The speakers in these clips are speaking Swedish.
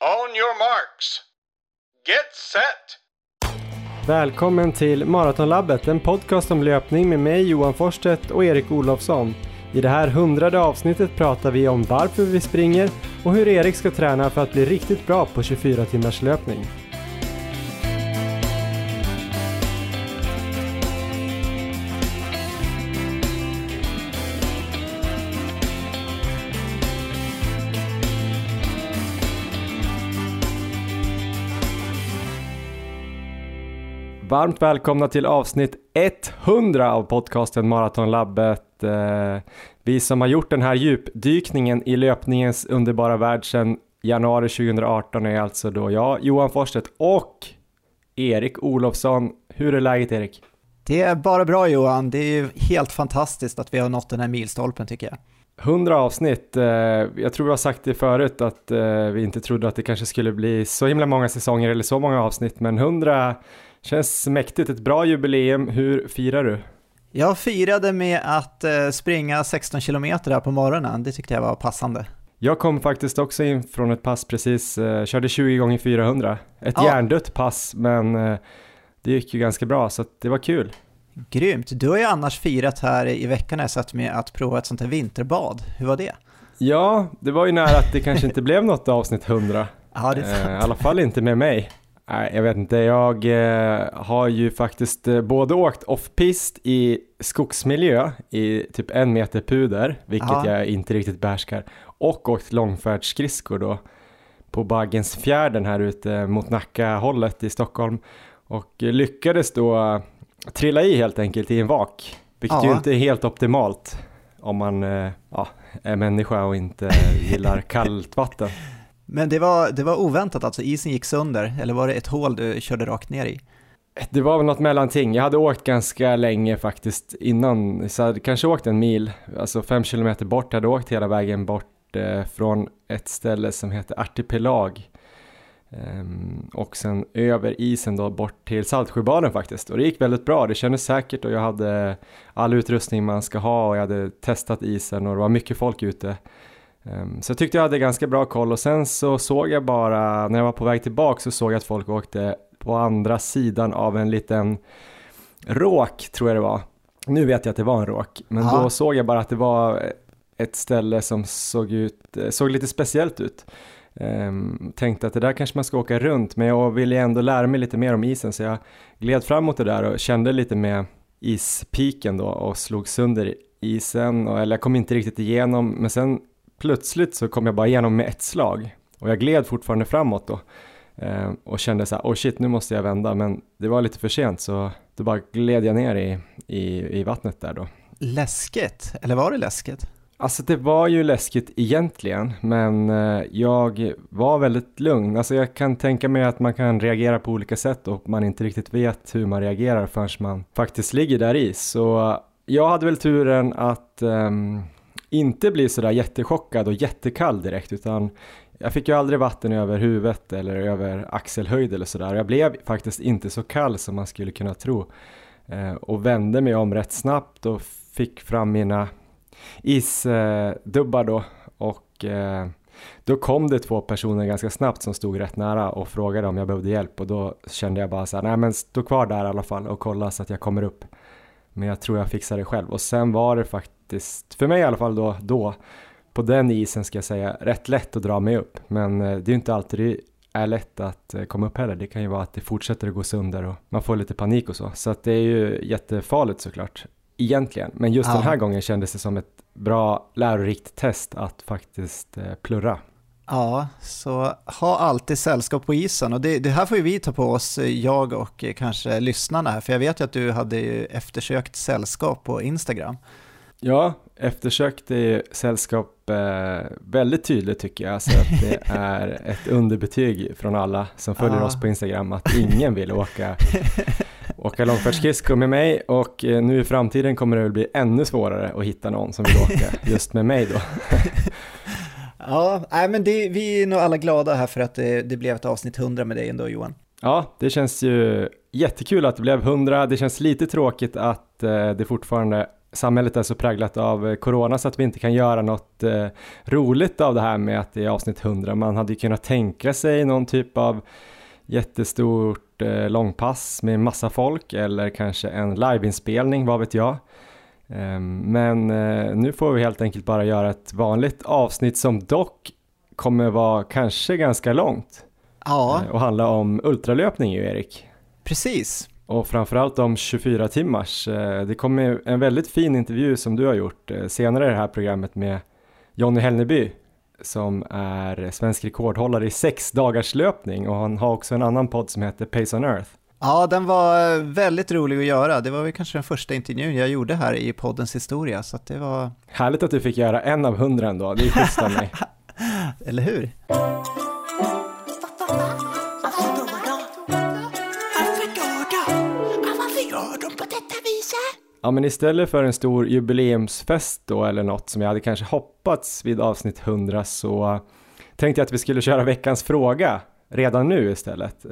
On your marks. Get set! Välkommen till Maratonlabbet, en podcast om löpning med mig Johan Forsstedt och Erik Olofsson. I det här hundrade avsnittet pratar vi om varför vi springer och hur Erik ska träna för att bli riktigt bra på 24 timmars löpning. Varmt välkomna till avsnitt 100 av podcasten Maratonlabbet. Eh, vi som har gjort den här djupdykningen i löpningens underbara värld sedan januari 2018 är alltså då jag, Johan Forsstedt och Erik Olofsson. Hur är läget Erik? Det är bara bra Johan, det är ju helt fantastiskt att vi har nått den här milstolpen tycker jag. 100 avsnitt, eh, jag tror vi har sagt det förut att eh, vi inte trodde att det kanske skulle bli så himla många säsonger eller så många avsnitt, men 100 Känns mäktigt, ett bra jubileum. Hur firar du? Jag firade med att eh, springa 16 kilometer här på morgonen, det tyckte jag var passande. Jag kom faktiskt också in från ett pass precis, eh, körde 20 gånger 400. Ett ja. hjärndött pass, men eh, det gick ju ganska bra så det var kul. Grymt, du har ju annars firat här i veckan jag satt med att prova ett sånt här vinterbad, hur var det? Ja, det var ju nära att det kanske inte blev något avsnitt 100. Ja, det är sant. I alla fall inte med mig. Nej, jag vet inte. Jag eh, har ju faktiskt eh, både åkt off-pist i skogsmiljö i typ en meter puder, vilket ja. jag inte riktigt behärskar, och åkt långfärdsskridskor då på Baggensfjärden här ute mot Nacka-hållet i Stockholm och lyckades då trilla i helt enkelt i en vak, vilket ja. ju inte är helt optimalt om man eh, ja, är människa och inte gillar kallt vatten. Men det var, det var oväntat alltså, isen gick sönder, eller var det ett hål du körde rakt ner i? Det var väl något mellanting. Jag hade åkt ganska länge faktiskt innan, så jag hade kanske åkt en mil, alltså fem kilometer bort, jag hade åkt hela vägen bort eh, från ett ställe som heter Artipelag. ehm, och sen över isen då bort till Saltsjöbaden faktiskt. Och det gick väldigt bra, det kändes säkert och jag hade all utrustning man ska ha och jag hade testat isen och det var mycket folk ute. Ehm, så jag tyckte jag hade ganska bra koll och sen så såg jag bara, när jag var på väg tillbaka så såg jag att folk åkte på andra sidan av en liten råk, tror jag det var. Nu vet jag att det var en råk, men Aha. då såg jag bara att det var ett ställe som såg, ut, såg lite speciellt ut. Um, tänkte att det där kanske man ska åka runt, men jag ville ändå lära mig lite mer om isen så jag gled fram mot det där och kände lite med ispiken då och slog sönder isen, och, eller jag kom inte riktigt igenom, men sen plötsligt så kom jag bara igenom med ett slag och jag gled fortfarande framåt då eh, och kände så här, oh shit nu måste jag vända men det var lite för sent så då bara gled jag ner i, i, i vattnet där då. Läskigt, eller var det läskigt? Alltså det var ju läskigt egentligen, men eh, jag var väldigt lugn. Alltså jag kan tänka mig att man kan reagera på olika sätt och man inte riktigt vet hur man reagerar förrän man faktiskt ligger där i. Så jag hade väl turen att um, inte bli sådär jättechockad och jättekall direkt utan jag fick ju aldrig vatten över huvudet eller över axelhöjd eller sådär. Jag blev faktiskt inte så kall som man skulle kunna tro eh, och vände mig om rätt snabbt och fick fram mina isdubbar då och eh, då kom det två personer ganska snabbt som stod rätt nära och frågade om jag behövde hjälp och då kände jag bara så här, nej men stå kvar där i alla fall och kolla så att jag kommer upp. Men jag tror jag fixar det själv och sen var det faktiskt faktiskt, för mig i alla fall då, då på den isen ska jag säga, rätt lätt att dra mig upp. Men eh, det är ju inte alltid det är lätt att eh, komma upp heller. Det kan ju vara att det fortsätter att gå sönder och man får lite panik och så. Så att det är ju jättefarligt såklart, egentligen. Men just ja. den här gången kändes det som ett bra lärorikt test att faktiskt eh, plurra. Ja, så ha alltid sällskap på isen och det, det, här får ju vi ta på oss, jag och kanske lyssnarna här, för jag vet ju att du hade eftersökt sällskap på Instagram. Ja, eftersökt är sällskap eh, väldigt tydligt tycker jag, så att det är ett underbetyg från alla som följer ah. oss på Instagram att ingen vill åka, åka långfärdsskridskor med mig och eh, nu i framtiden kommer det väl bli ännu svårare att hitta någon som vill åka just med mig då. ja, nej, men det, vi är nog alla glada här för att det, det blev ett avsnitt 100 med dig ändå Johan. Ja, det känns ju jättekul att det blev 100. Det känns lite tråkigt att eh, det fortfarande samhället är så präglat av corona så att vi inte kan göra något eh, roligt av det här med att det är avsnitt 100. Man hade ju kunnat tänka sig någon typ av jättestort eh, långpass med massa folk eller kanske en liveinspelning, vad vet jag. Eh, men eh, nu får vi helt enkelt bara göra ett vanligt avsnitt som dock kommer vara kanske ganska långt. Ja. Eh, och handla om ultralöpning ju Erik. Precis. Och framförallt om 24 timmars. Eh, det kommer en väldigt fin intervju som du har gjort eh, senare i det här programmet med Jonny Hellneby som är svensk rekordhållare i sex dagars löpning och han har också en annan podd som heter Pace on Earth. Ja, den var väldigt rolig att göra. Det var väl kanske den första intervjun jag gjorde här i poddens historia, så det var... Härligt att du fick göra en av hundra ändå, det är schysst av mig. Eller hur? Ja men istället för en stor jubileumsfest då eller något som jag hade kanske hoppats vid avsnitt 100 så tänkte jag att vi skulle köra veckans fråga redan nu istället. Eh,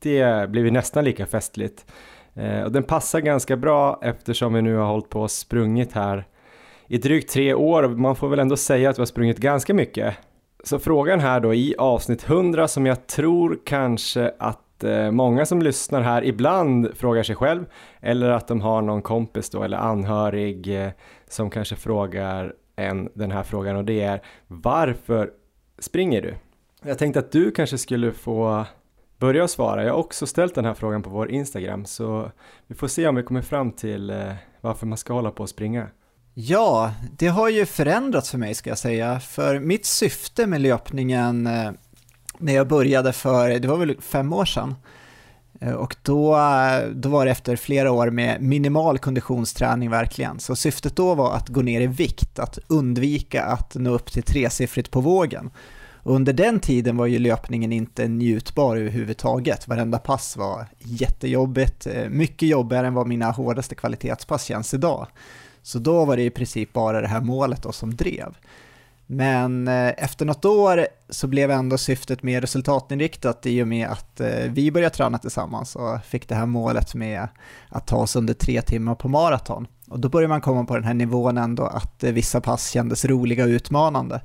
det blir ju nästan lika festligt. Eh, och den passar ganska bra eftersom vi nu har hållit på och sprungit här i drygt tre år och man får väl ändå säga att vi har sprungit ganska mycket. Så frågan här då i avsnitt 100 som jag tror kanske att Eh, många som lyssnar här ibland frågar sig själv eller att de har någon kompis då eller anhörig eh, som kanske frågar en den här frågan och det är varför springer du? Jag tänkte att du kanske skulle få börja svara. Jag har också ställt den här frågan på vår Instagram så vi får se om vi kommer fram till eh, varför man ska hålla på och springa. Ja, det har ju förändrats för mig ska jag säga, för mitt syfte med löpningen när jag började för, det var väl fem år sedan, eh, och då, eh, då var det efter flera år med minimal konditionsträning verkligen. Så syftet då var att gå ner i vikt, att undvika att nå upp till tresiffrigt på vågen. Och under den tiden var ju löpningen inte njutbar överhuvudtaget. Varenda pass var jättejobbigt, eh, mycket jobbigare än vad mina hårdaste kvalitetspass känns idag. Så då var det i princip bara det här målet då som drev. Men eh, efter något år så blev ändå syftet mer resultatinriktat i och med att eh, vi började träna tillsammans och fick det här målet med att ta oss under tre timmar på maraton. Och då började man komma på den här nivån ändå att eh, vissa pass kändes roliga och utmanande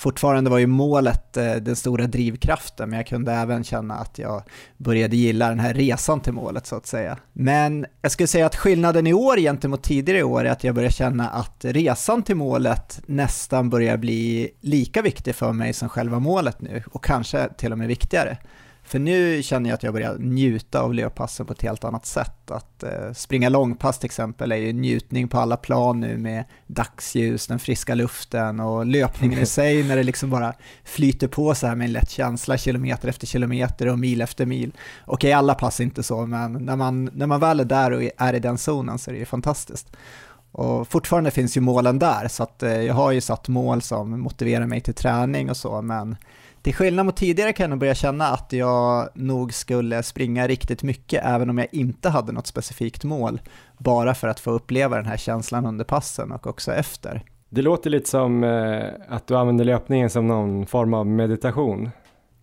fortfarande var ju målet eh, den stora drivkraften, men jag kunde även känna att jag började gilla den här resan till målet så att säga. Men jag skulle säga att skillnaden i år gentemot tidigare år är att jag börjar känna att resan till målet nästan börjar bli lika viktig för mig som själva målet nu, och kanske till och med viktigare. För nu känner jag att jag börjar njuta av löppassen på ett helt annat sätt. Att eh, springa långpass till exempel är ju njutning på alla plan nu med dagsljus, den friska luften och löpningen i sig när det liksom bara flyter på så här med en lätt känsla kilometer efter kilometer och mil efter mil. Okej, alla pass är inte så, men när man, när man väl är där och är i den zonen så är det ju fantastiskt. Och fortfarande finns ju målen där, så att eh, jag har ju satt mål som motiverar mig till träning och så, men till skillnad mot tidigare kan jag nog börja känna att jag nog skulle springa riktigt mycket även om jag inte hade något specifikt mål, bara för att få uppleva den här känslan under passen och också efter. Det låter lite som eh, att du använder löpningen som någon form av meditation.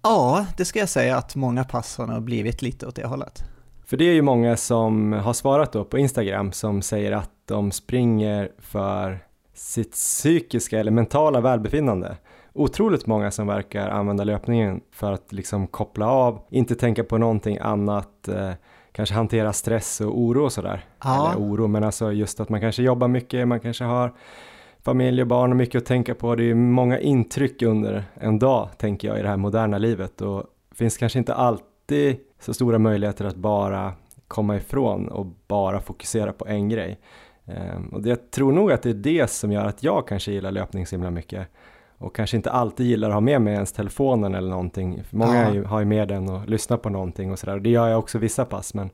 Ja, det ska jag säga att många pass har blivit lite åt det hållet. För det är ju många som har svarat då på Instagram som säger att de springer för sitt psykiska eller mentala välbefinnande otroligt många som verkar använda löpningen för att liksom koppla av, inte tänka på någonting annat, eh, kanske hantera stress och oro och sådär. Ja. Eller oro, men alltså just att man kanske jobbar mycket, man kanske har familj och barn och mycket att tänka på. Det är många intryck under en dag, tänker jag, i det här moderna livet och finns kanske inte alltid så stora möjligheter att bara komma ifrån och bara fokusera på en grej. Um, och jag tror nog att det är det som gör att jag kanske gillar löpning så himla mycket och kanske inte alltid gillar att ha med mig ens telefonen eller någonting. Många ja. har ju med den och lyssnar på någonting och sådär. Det gör jag också vissa pass men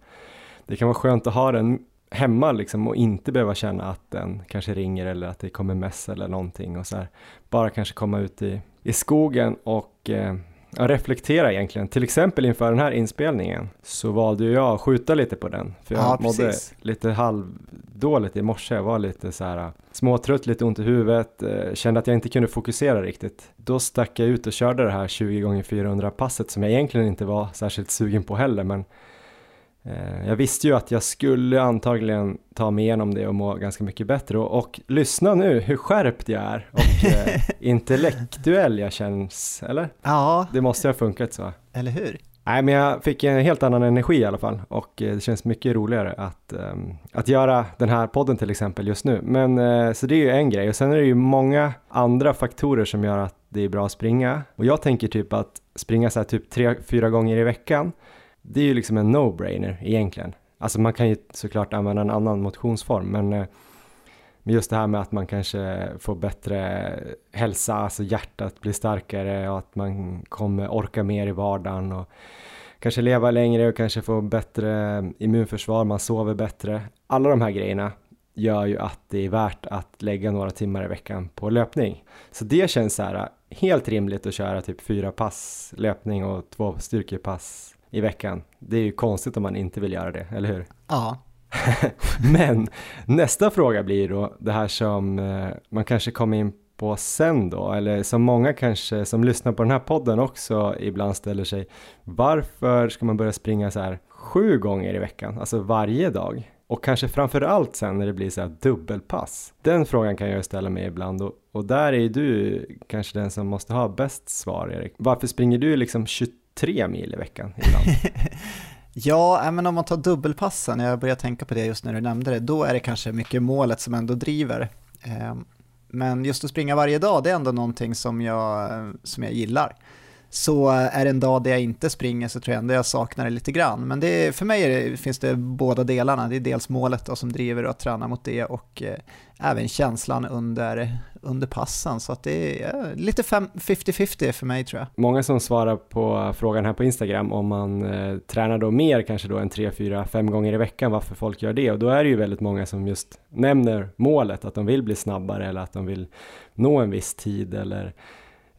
det kan vara skönt att ha den hemma liksom och inte behöva känna att den kanske ringer eller att det kommer mess eller någonting och så här. Bara kanske komma ut i, i skogen och eh, reflektera egentligen. Till exempel inför den här inspelningen så valde jag att skjuta lite på den. För jag ja, mådde lite halvdåligt i morse. Jag var lite så här småtrött, lite ont i huvudet, eh, kände att jag inte kunde fokusera riktigt. Då stack jag ut och körde det här 20 x 400 passet som jag egentligen inte var särskilt sugen på heller. Men Eh, jag visste ju att jag skulle antagligen ta mig igenom det och må ganska mycket bättre och, och lyssna nu hur skärpt jag är och eh, intellektuell jag känns, eller? Ja. Det måste ha funkat så. Eller hur? Nej, men jag fick en helt annan energi i alla fall och eh, det känns mycket roligare att, um, att göra den här podden till exempel just nu. Men uh, så det är ju en grej och sen är det ju många andra faktorer som gör att det är bra att springa och jag tänker typ att springa så här typ tre, fyra gånger i veckan det är ju liksom en no-brainer egentligen. Alltså man kan ju såklart använda en annan motionsform men uh, just det här med att man kanske får bättre hälsa, alltså hjärtat blir starkare och att man kommer orka mer i vardagen och kanske leva längre och kanske få bättre immunförsvar, man sover bättre. Alla de här grejerna gör ju att det är värt att lägga några timmar i veckan på löpning. Så det känns så här eh, helt rimligt att köra typ fyra pass löpning och två styrkepass i veckan. Det är ju konstigt om man inte vill göra det, eller hur? Ja, Men nästa fråga blir då det här som eh, man kanske kommer in på sen då, eller som många kanske som lyssnar på den här podden också ibland ställer sig. Varför ska man börja springa så här sju gånger i veckan, alltså varje dag? Och kanske framför allt sen när det blir så här dubbelpass. Den frågan kan jag ställa mig ibland och, och där är du kanske den som måste ha bäst svar Erik. Varför springer du liksom 23 mil i veckan ibland? Ja, men om man tar dubbelpassen, jag börjar tänka på det just när du nämnde det, då är det kanske mycket målet som ändå driver. Ehm, men just att springa varje dag, det är ändå någonting som jag, som jag gillar. Så är det en dag där jag inte springer så tror jag ändå jag saknar det lite grann. Men det, för mig det, finns det båda delarna. Det är dels målet då som driver och att träna mot det och eh, även känslan under, under passen. Så att det är lite 50-50 för mig tror jag. Många som svarar på frågan här på Instagram om man eh, tränar då mer kanske då än 3, 4, 5 gånger i veckan varför folk gör det och då är det ju väldigt många som just nämner målet att de vill bli snabbare eller att de vill nå en viss tid eller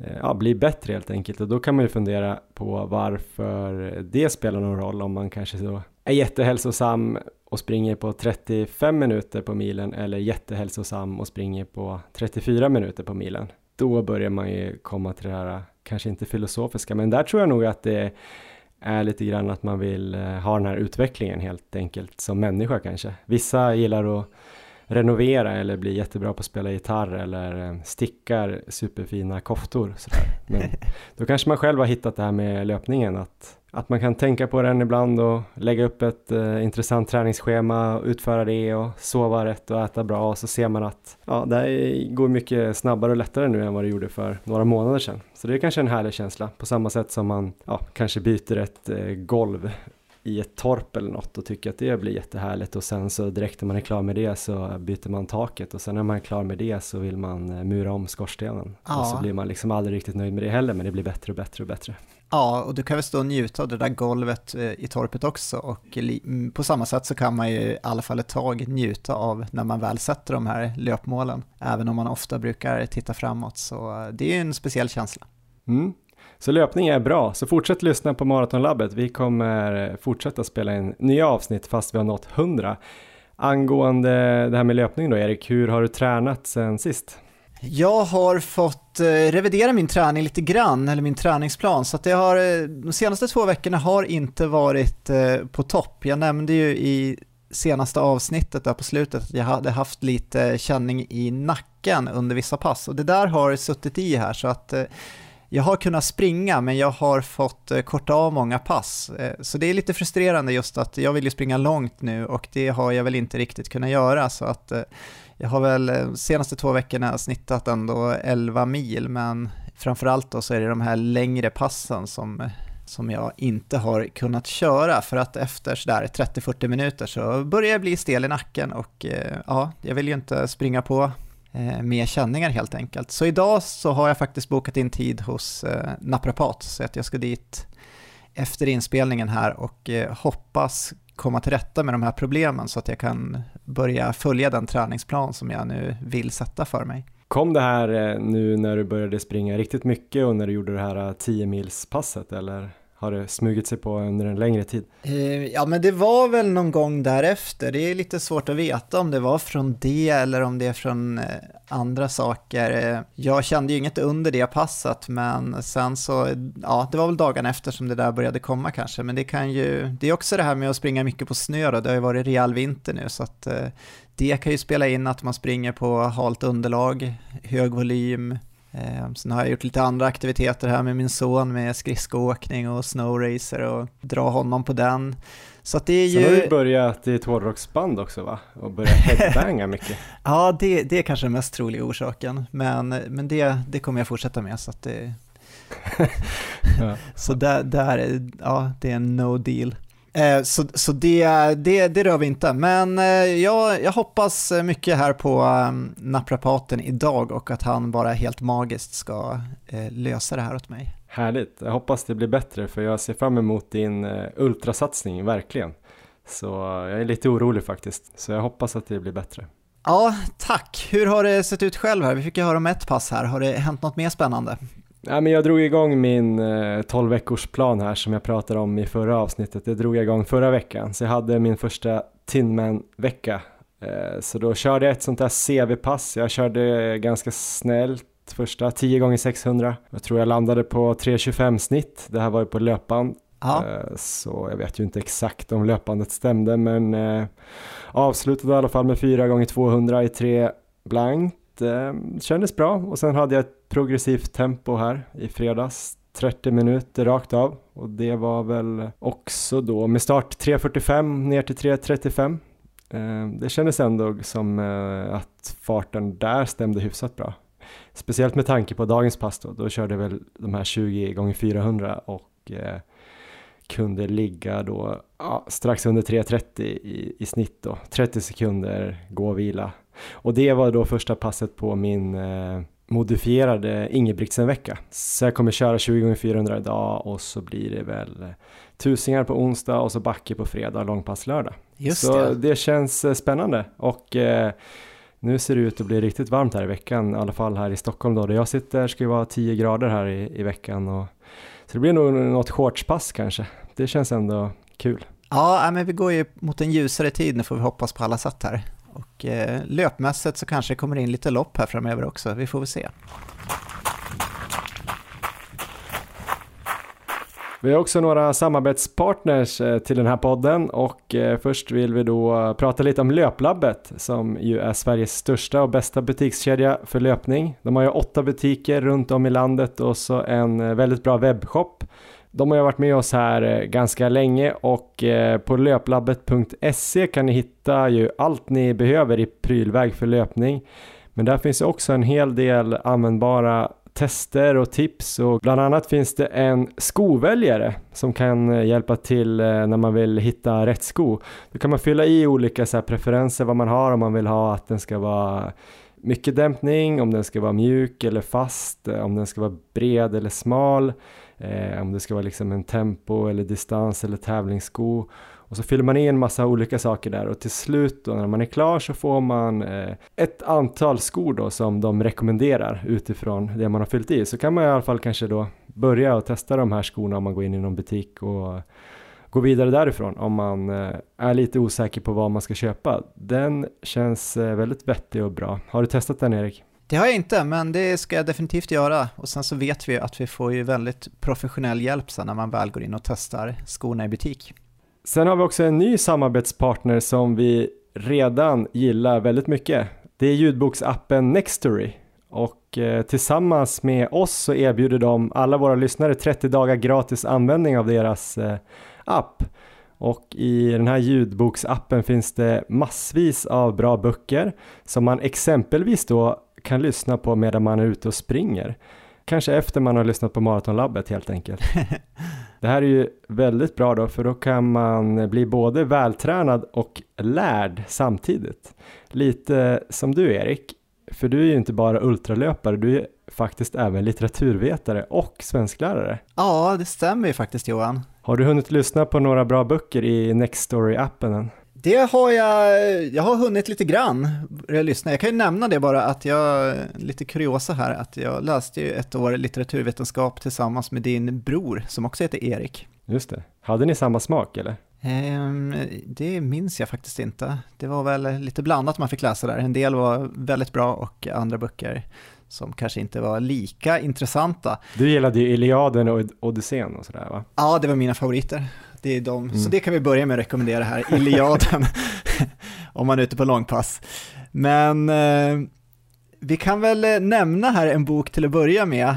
Eh, ja, bli bättre helt enkelt och då kan man ju fundera på varför det spelar någon roll om man kanske då är jättehälsosam och springer på 35 minuter på milen eller jättehälsosam och springer på 34 minuter på milen. Då börjar man ju komma till det här, kanske inte filosofiska, men där tror jag nog att det är lite grann att man vill eh, ha den här utvecklingen helt enkelt som människa kanske. Vissa gillar att renovera eller bli jättebra på att spela gitarr eller eh, stickar superfina koftor. Sådär. Men då kanske man själv har hittat det här med löpningen, att, att man kan tänka på den ibland och lägga upp ett eh, intressant träningsschema, utföra det och sova rätt och äta bra och så ser man att ja, det här går mycket snabbare och lättare nu än vad det gjorde för några månader sedan. Så det är kanske en härlig känsla, på samma sätt som man ja, kanske byter ett eh, golv i ett torp eller något och tycker att det blir jättehärligt och sen så direkt när man är klar med det så byter man taket och sen när man är klar med det så vill man eh, mura om skorstenen ja. och så blir man liksom aldrig riktigt nöjd med det heller men det blir bättre och bättre och bättre. Ja, och du kan väl stå och njuta av det där golvet eh, i torpet också och mm, på samma sätt så kan man ju i alla fall ett tag njuta av när man väl sätter de här löpmålen. Även om man ofta brukar titta framåt så eh, det är ju en speciell känsla. Mm. Så löpning är bra, så fortsätt lyssna på Maratonlabbet. Vi kommer fortsätta spela in nya avsnitt fast vi har nått 100. Angående det här med löpning då Erik, hur har du tränat sen sist? Jag har fått eh, revidera min träning lite grann, eller min träningsplan, så att det har, eh, de senaste två veckorna har inte varit eh, på topp. Jag nämnde ju i senaste avsnittet där på slutet att jag hade haft lite känning i nacken under vissa pass och det där har suttit i här så att jag har kunnat springa men jag har fått eh, korta av många pass. Eh, så det är lite frustrerande just att jag vill ju springa långt nu och det har jag väl inte riktigt kunnat göra så att eh, jag har väl de senaste två veckorna snittat ändå 11 mil men framförallt då så är det de här längre passen som som jag inte har kunnat köra för att efter sådär 30-40 minuter så börjar jag bli stel i nacken och ja, jag vill ju inte springa på eh, mer känningar helt enkelt. Så idag så har jag faktiskt bokat in tid hos eh, naprapat så att jag ska dit efter inspelningen här och eh, hoppas komma till rätta med de här problemen så att jag kan börja följa den träningsplan som jag nu vill sätta för mig. Kom det här eh, nu när du började springa riktigt mycket och när du gjorde det här eh, 10 mils passet eller har det smugit sig på under en längre tid? Eh, ja, men det var väl någon gång därefter. Det är lite svårt att veta om det var från det eller om det är från eh, andra saker. Eh, jag kände ju inget under det passet, men sen så, ja, det var väl dagen efter som det där började komma kanske. Men det kan ju, det är också det här med att springa mycket på snö då. Det har ju varit rejäl vinter nu, så att det kan ju spela in att man springer på halt underlag, hög volym, sen har jag gjort lite andra aktiviteter här med min son med skridskoåkning och snowracer och dra honom på den. Så att det är ju... Sen har du börjat i ett hårdrocksband också va? Och börjat headbanga mycket. ja, det, det är kanske den mest troliga orsaken. Men, men det, det kommer jag fortsätta med så att det... ja. Så där, där, ja, det är en no deal. Eh, så, så det, det, det rör vi inte, men eh, jag, jag hoppas mycket här på um, naprapaten idag och att han bara helt magiskt ska eh, lösa det här åt mig. Härligt, jag hoppas det blir bättre för jag ser fram emot din ultrasatsning, verkligen. Så jag är lite orolig faktiskt, så jag hoppas att det blir bättre. Ja, tack. Hur har det sett ut själv här? Vi fick ju höra om ett pass här. Har det hänt något mer spännande? Ja, men jag drog igång min eh, 12 veckors plan här som jag pratade om i förra avsnittet. Det drog jag igång förra veckan, så jag hade min första Tinman-vecka. Eh, så då körde jag ett sånt där CV-pass. Jag körde ganska snällt första 10 gånger 600. Jag tror jag landade på 3.25 snitt. Det här var ju på löpband. Eh, så jag vet ju inte exakt om löpandet stämde, men eh, avslutade i alla fall med 4 gånger 200 i 3 blankt eh, kändes bra. Och sen hade jag ett progressivt tempo här i fredags 30 minuter rakt av. Och det var väl också då med start 3.45 ner till 3.35 eh, det kändes ändå som eh, att farten där stämde hyfsat bra. Speciellt med tanke på dagens pass då, då körde jag väl de här 20 gånger 400 och eh, kunde ligga då ja, strax under 3.30 i, i snitt då, 30 sekunder gå och vila och det var då första passet på min eh, modifierade Ingebrigtsen-vecka. Så jag kommer köra 20 x 400 idag och så blir det väl eh, tusingar på onsdag och så backe på fredag långpass lördag. Just så det. det känns eh, spännande och eh, nu ser det ut att bli riktigt varmt här i veckan, i alla fall här i Stockholm då, där jag sitter ska det vara 10 grader här i, i veckan. Och, så det blir nog något shortspass kanske. Det känns ändå kul. Ja, men vi går ju mot en ljusare tid nu får vi hoppas på alla sätt här. Och eh, löpmässigt så kanske det kommer in lite lopp här framöver också, vi får väl se. Vi har också några samarbetspartners eh, till den här podden och eh, först vill vi då eh, prata lite om Löplabbet som ju är Sveriges största och bästa butikskedja för löpning. De har ju åtta butiker runt om i landet och så en väldigt bra webbshop de har ju varit med oss här eh, ganska länge och eh, på löplabbet.se kan ni hitta ju allt ni behöver i prylväg för löpning. Men där finns också en hel del användbara tester och tips och bland annat finns det en skoväljare som kan eh, hjälpa till när man vill hitta rätt sko. Då kan man fylla i olika så preferenser vad man har om man vill ha att den ska vara mycket dämpning, om den ska vara mjuk eller fast, om den ska vara bred eller smal eh, om det ska vara liksom en tempo eller distans eller tävlingssko. Och så fyller man i en massa olika saker där och till slut då när man är klar så får man eh, ett antal skor då som de rekommenderar utifrån det man har fyllt i. Så kan man i alla fall kanske då börja och testa de här skorna om man går in i någon butik och gå vidare därifrån om man eh, är lite osäker på vad man ska köpa. Den känns eh, väldigt vettig och bra. Har du testat den Erik? Det har jag inte, men det ska jag definitivt göra. Och sen så vet vi att vi får ju väldigt professionell hjälp sen när man väl går in och testar skorna i butik. Sen har vi också en ny samarbetspartner som vi redan gillar väldigt mycket. Det är ljudboksappen Nextory och eh, tillsammans med oss så erbjuder de alla våra lyssnare 30 dagar gratis användning av deras eh, app. Och i den här ljudboksappen finns det massvis av bra böcker som man exempelvis då kan lyssna på medan man är ute och springer. Kanske efter man har lyssnat på Maratonlabbet helt enkelt. Det här är ju väldigt bra då för då kan man bli både vältränad och lärd samtidigt. Lite som du Erik, för du är ju inte bara ultralöpare, du är faktiskt även litteraturvetare och svensklärare. Ja, det stämmer ju faktiskt Johan. Har du hunnit lyssna på några bra böcker i Nextory-appen än? Det har jag, jag har hunnit lite grann lyssna. Jag kan ju nämna det bara att jag, lite kuriosa här, att jag läste ju ett år litteraturvetenskap tillsammans med din bror som också heter Erik. Just det. Hade ni samma smak eller? Ehm, det minns jag faktiskt inte. Det var väl lite blandat man fick läsa där. En del var väldigt bra och andra böcker som kanske inte var lika intressanta. Du gillade ju Iliaden och Odysseen och sådär va? Ja, det var mina favoriter. Det är de. Mm. Så det kan vi börja med att rekommendera här, Iliaden, om man är ute på långpass. Men eh, vi kan väl eh, nämna här en bok till att börja med,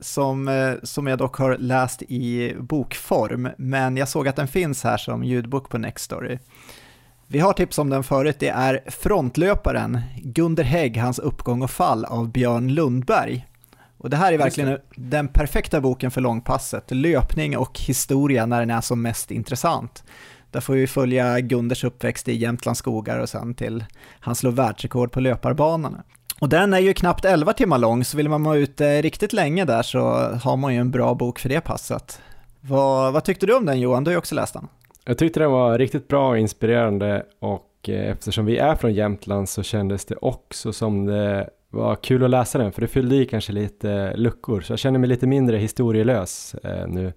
som, eh, som jag dock har läst i bokform, men jag såg att den finns här som ljudbok på Nextory. Vi har tips om den förut, det är Frontlöparen, Gunder Hägg, hans uppgång och fall av Björn Lundberg. Och det här är verkligen den perfekta boken för långpasset, löpning och historia när den är som mest intressant. Där får vi följa Gunders uppväxt i Jämtlands skogar och sen till han slår världsrekord på löparbanorna. Och den är ju knappt 11 timmar lång, så vill man vara ute riktigt länge där så har man ju en bra bok för det passet. Vad, vad tyckte du om den Johan? Du har ju också läst den. Jag tyckte den var riktigt bra och inspirerande och eh, eftersom vi är från Jämtland så kändes det också som det var kul att läsa den för det fyllde i kanske lite luckor så jag känner mig lite mindre historielös eh, nu.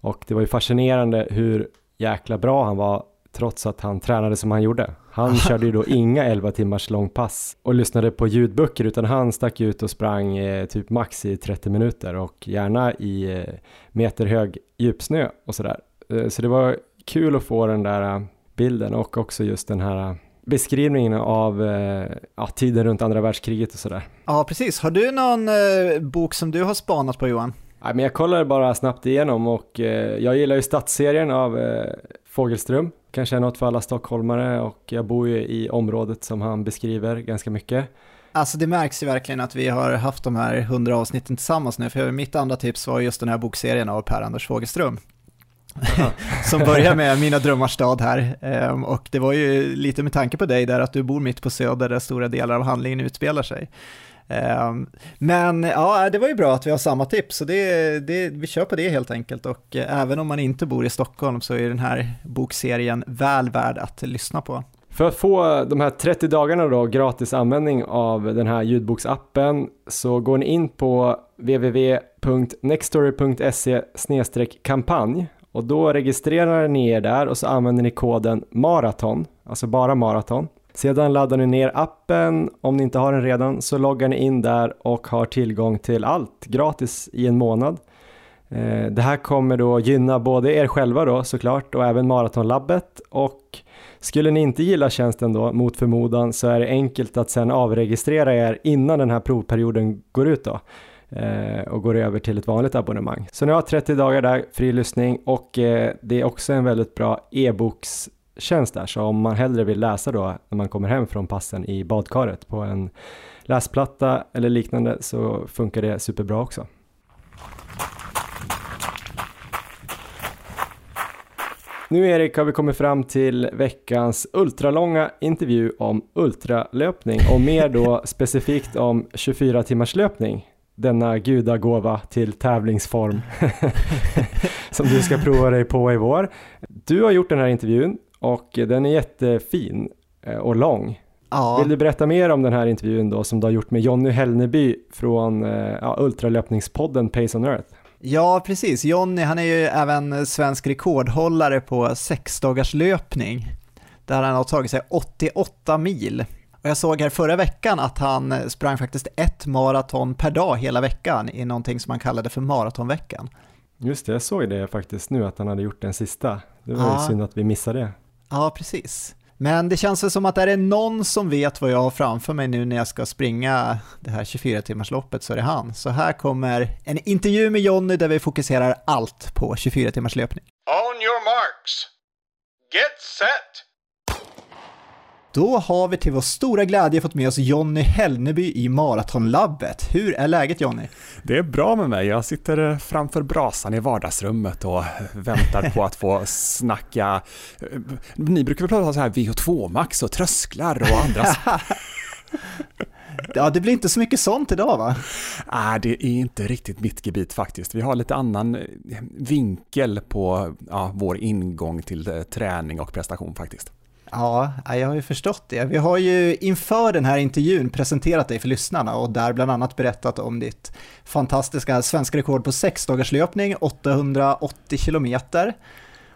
Och det var ju fascinerande hur jäkla bra han var trots att han tränade som han gjorde. Han körde ju då inga 11 timmars långpass och lyssnade på ljudböcker utan han stack ut och sprang eh, typ max i 30 minuter och gärna i eh, meterhög djupsnö och sådär. Eh, så det var kul att få den där bilden och också just den här beskrivningen av eh, ja, tiden runt andra världskriget och sådär. Ja, precis. Har du någon eh, bok som du har spanat på Johan? Ja, men jag kollade bara snabbt igenom och eh, jag gillar ju stadsserien av eh, Fågelström. Kanske är något för alla stockholmare och jag bor ju i området som han beskriver ganska mycket. Alltså det märks ju verkligen att vi har haft de här hundra avsnitten tillsammans nu, för mitt andra tips var just den här bokserien av Per-Anders Fågelström. som börjar med Mina drömmars stad här. Ehm, och det var ju lite med tanke på dig där att du bor mitt på Söder där stora delar av handlingen utspelar sig. Ehm, men ja, det var ju bra att vi har samma tips, så det, det, vi kör på det helt enkelt. Och eh, även om man inte bor i Stockholm så är den här bokserien väl värd att lyssna på. För att få de här 30 dagarna då gratis användning av den här ljudboksappen så går ni in på www.nextory.se kampanj och då registrerar ni er där och så använder ni koden maraton, alltså bara maraton. Sedan laddar ni ner appen, om ni inte har den redan så loggar ni in där och har tillgång till allt gratis i en månad. Eh, det här kommer då gynna både er själva då såklart och även Maratonlabbet och skulle ni inte gilla tjänsten då mot förmodan så är det enkelt att sen avregistrera er innan den här provperioden går ut då. Eh, och går över till ett vanligt abonnemang. Så nu har jag 30 dagar där, fri lyssning och eh, det är också en väldigt bra e-bokstjänst där, så om man hellre vill läsa då när man kommer hem från passen i badkaret på en läsplatta eller liknande så funkar det superbra också. Nu Erik har vi kommit fram till veckans ultralånga intervju om ultralöpning och mer då specifikt om 24 timmars löpning denna gudagåva till tävlingsform som du ska prova dig på i vår. Du har gjort den här intervjun och den är jättefin eh, och lång. Ja. Vill du berätta mer om den här intervjun då som du har gjort med Jonny Hellneby från eh, ja, ultralöpningspodden Pace on Earth? Ja, precis. Jonny, han är ju även svensk rekordhållare på sexdagars löpning där han har tagit sig 88 mil. Och jag såg här förra veckan att han sprang faktiskt ett maraton per dag hela veckan i någonting som han kallade för maratonveckan. Just det, jag såg det faktiskt nu att han hade gjort den sista. Det var ja. ju synd att vi missade det. Ja, precis. Men det känns väl som att är det någon som vet vad jag har framför mig nu när jag ska springa det här 24-timmarsloppet så är det han. Så här kommer en intervju med Jonny där vi fokuserar allt på 24 timmars löpning. On your marks. Get set. Då har vi till vår stora glädje fått med oss Jonny Hellneby i Maratonlabbet. Hur är läget Jonny? Det är bra med mig. Jag sitter framför brasan i vardagsrummet och väntar på att få snacka. Ni brukar väl prata så här VO2 max och trösklar och andra Ja, det blir inte så mycket sånt idag va? Nej, det är inte riktigt mitt gebit faktiskt. Vi har lite annan vinkel på ja, vår ingång till träning och prestation faktiskt. Ja, jag har ju förstått det. Vi har ju inför den här intervjun presenterat dig för lyssnarna och där bland annat berättat om ditt fantastiska svenska rekord på sex dagars löpning, 880 kilometer.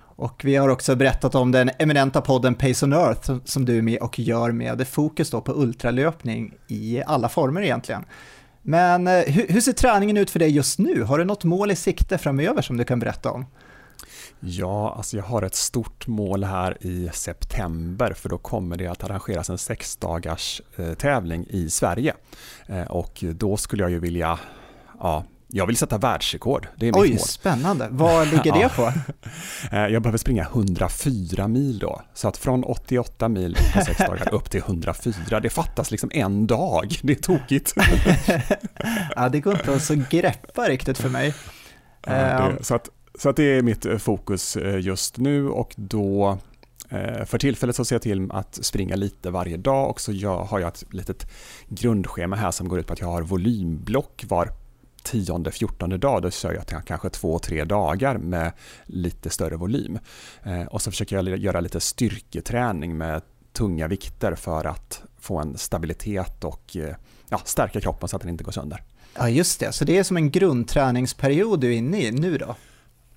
Och vi har också berättat om den eminenta podden Pace on Earth som du är med och gör med fokus då på ultralöpning i alla former egentligen. Men eh, hur, hur ser träningen ut för dig just nu? Har du något mål i sikte framöver som du kan berätta om? Ja, alltså jag har ett stort mål här i september för då kommer det att arrangeras en sexdagars eh, tävling i Sverige. Eh, och då skulle jag ju vilja, ja, jag vill sätta världsrekord. Det är mitt Oj, mål. spännande. Vad ligger det på? Eh, jag behöver springa 104 mil då. Så att från 88 mil på sex dagar upp till 104, det fattas liksom en dag. Det är tokigt. ja, det går inte att så greppa riktigt för mig. Ja, det, så att så att det är mitt eh, fokus eh, just nu och då eh, för tillfället så ser jag till att springa lite varje dag och så har jag ett litet grundschema här som går ut på att jag har volymblock var tionde, fjortonde dag. Då kör jag kanske två, tre dagar med lite större volym. Och så försöker jag göra lite styrketräning med tunga vikter för att få en stabilitet och ja, stärka kroppen så att den inte går sönder. Ja, just det. Så det är som en grundträningsperiod du är inne i nu då?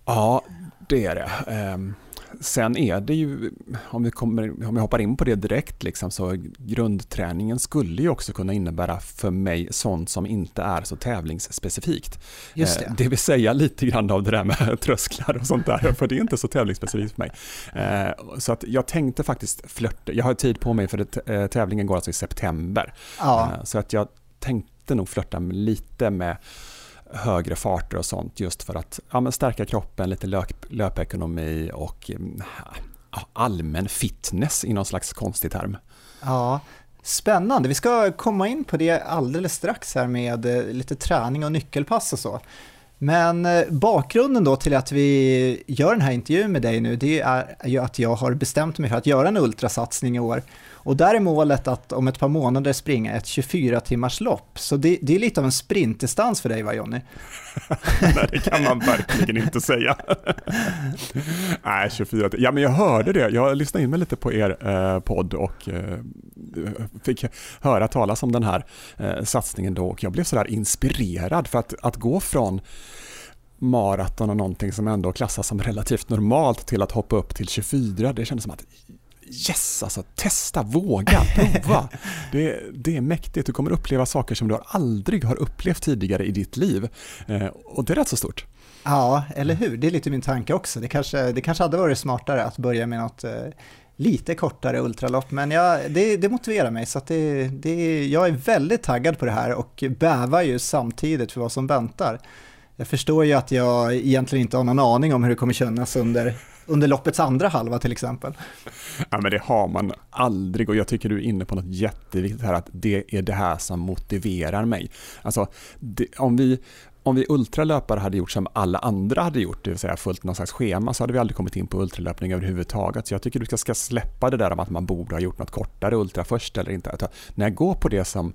Ja, det är det. Ehm, sen är det ju, om vi, kommer, om vi hoppar in på det direkt, liksom, så grundträningen skulle ju också kunna innebära för mig sånt som inte är så tävlingsspecifikt. Just det. Ehm, det vill säga lite grann av det där med trösklar och sånt där, för det är inte så tävlingsspecifikt för mig. Ehm, så att jag tänkte faktiskt flörta, jag har tid på mig för det, eh, tävlingen går alltså i september. Ja. Så att jag tänkte nog flörta lite med högre farter och sånt just för att ja, stärka kroppen, lite löp, löpekonomi och mm, ja, allmän fitness i någon slags konstig term. Ja, spännande. Vi ska komma in på det alldeles strax här med eh, lite träning och nyckelpass och så. Men eh, bakgrunden då till att vi gör den här intervjun med dig nu, det är ju att jag har bestämt mig för att göra en ultrasatsning i år. Och där är målet att om ett par månader springa ett 24 timmars lopp. Så det, det är lite av en sprintdistans för dig va Jonny? Nej, det kan man verkligen inte säga. Nej, 24 Ja, men jag hörde det. Jag lyssnade in mig lite på er eh, podd och eh, fick höra talas om den här eh, satsningen då och jag blev sådär inspirerad för att, att gå från maraton och någonting som ändå klassas som relativt normalt till att hoppa upp till 24. Det kändes som att yes, alltså testa, våga, prova. det, det är mäktigt, du kommer uppleva saker som du aldrig har upplevt tidigare i ditt liv. Eh, och det är rätt så stort. Ja, eller hur? Det är lite min tanke också. Det kanske, det kanske hade varit smartare att börja med något eh, lite kortare ultralopp, men jag, det, det motiverar mig så att det, det, jag är väldigt taggad på det här och bävar ju samtidigt för vad som väntar. Jag förstår ju att jag egentligen inte har någon aning om hur det kommer kännas under under loppets andra halva till exempel. Ja, men det har man aldrig och jag tycker du är inne på något jätteviktigt här att det är det här som motiverar mig. Alltså, det, om vi om vi ultralöpare hade gjort som alla andra hade gjort, det vill säga följt någon slags schema, så hade vi aldrig kommit in på ultralöpning överhuvudtaget. Så jag tycker du ska släppa det där om att man borde ha gjort något kortare ultra först eller inte. När jag går på det som,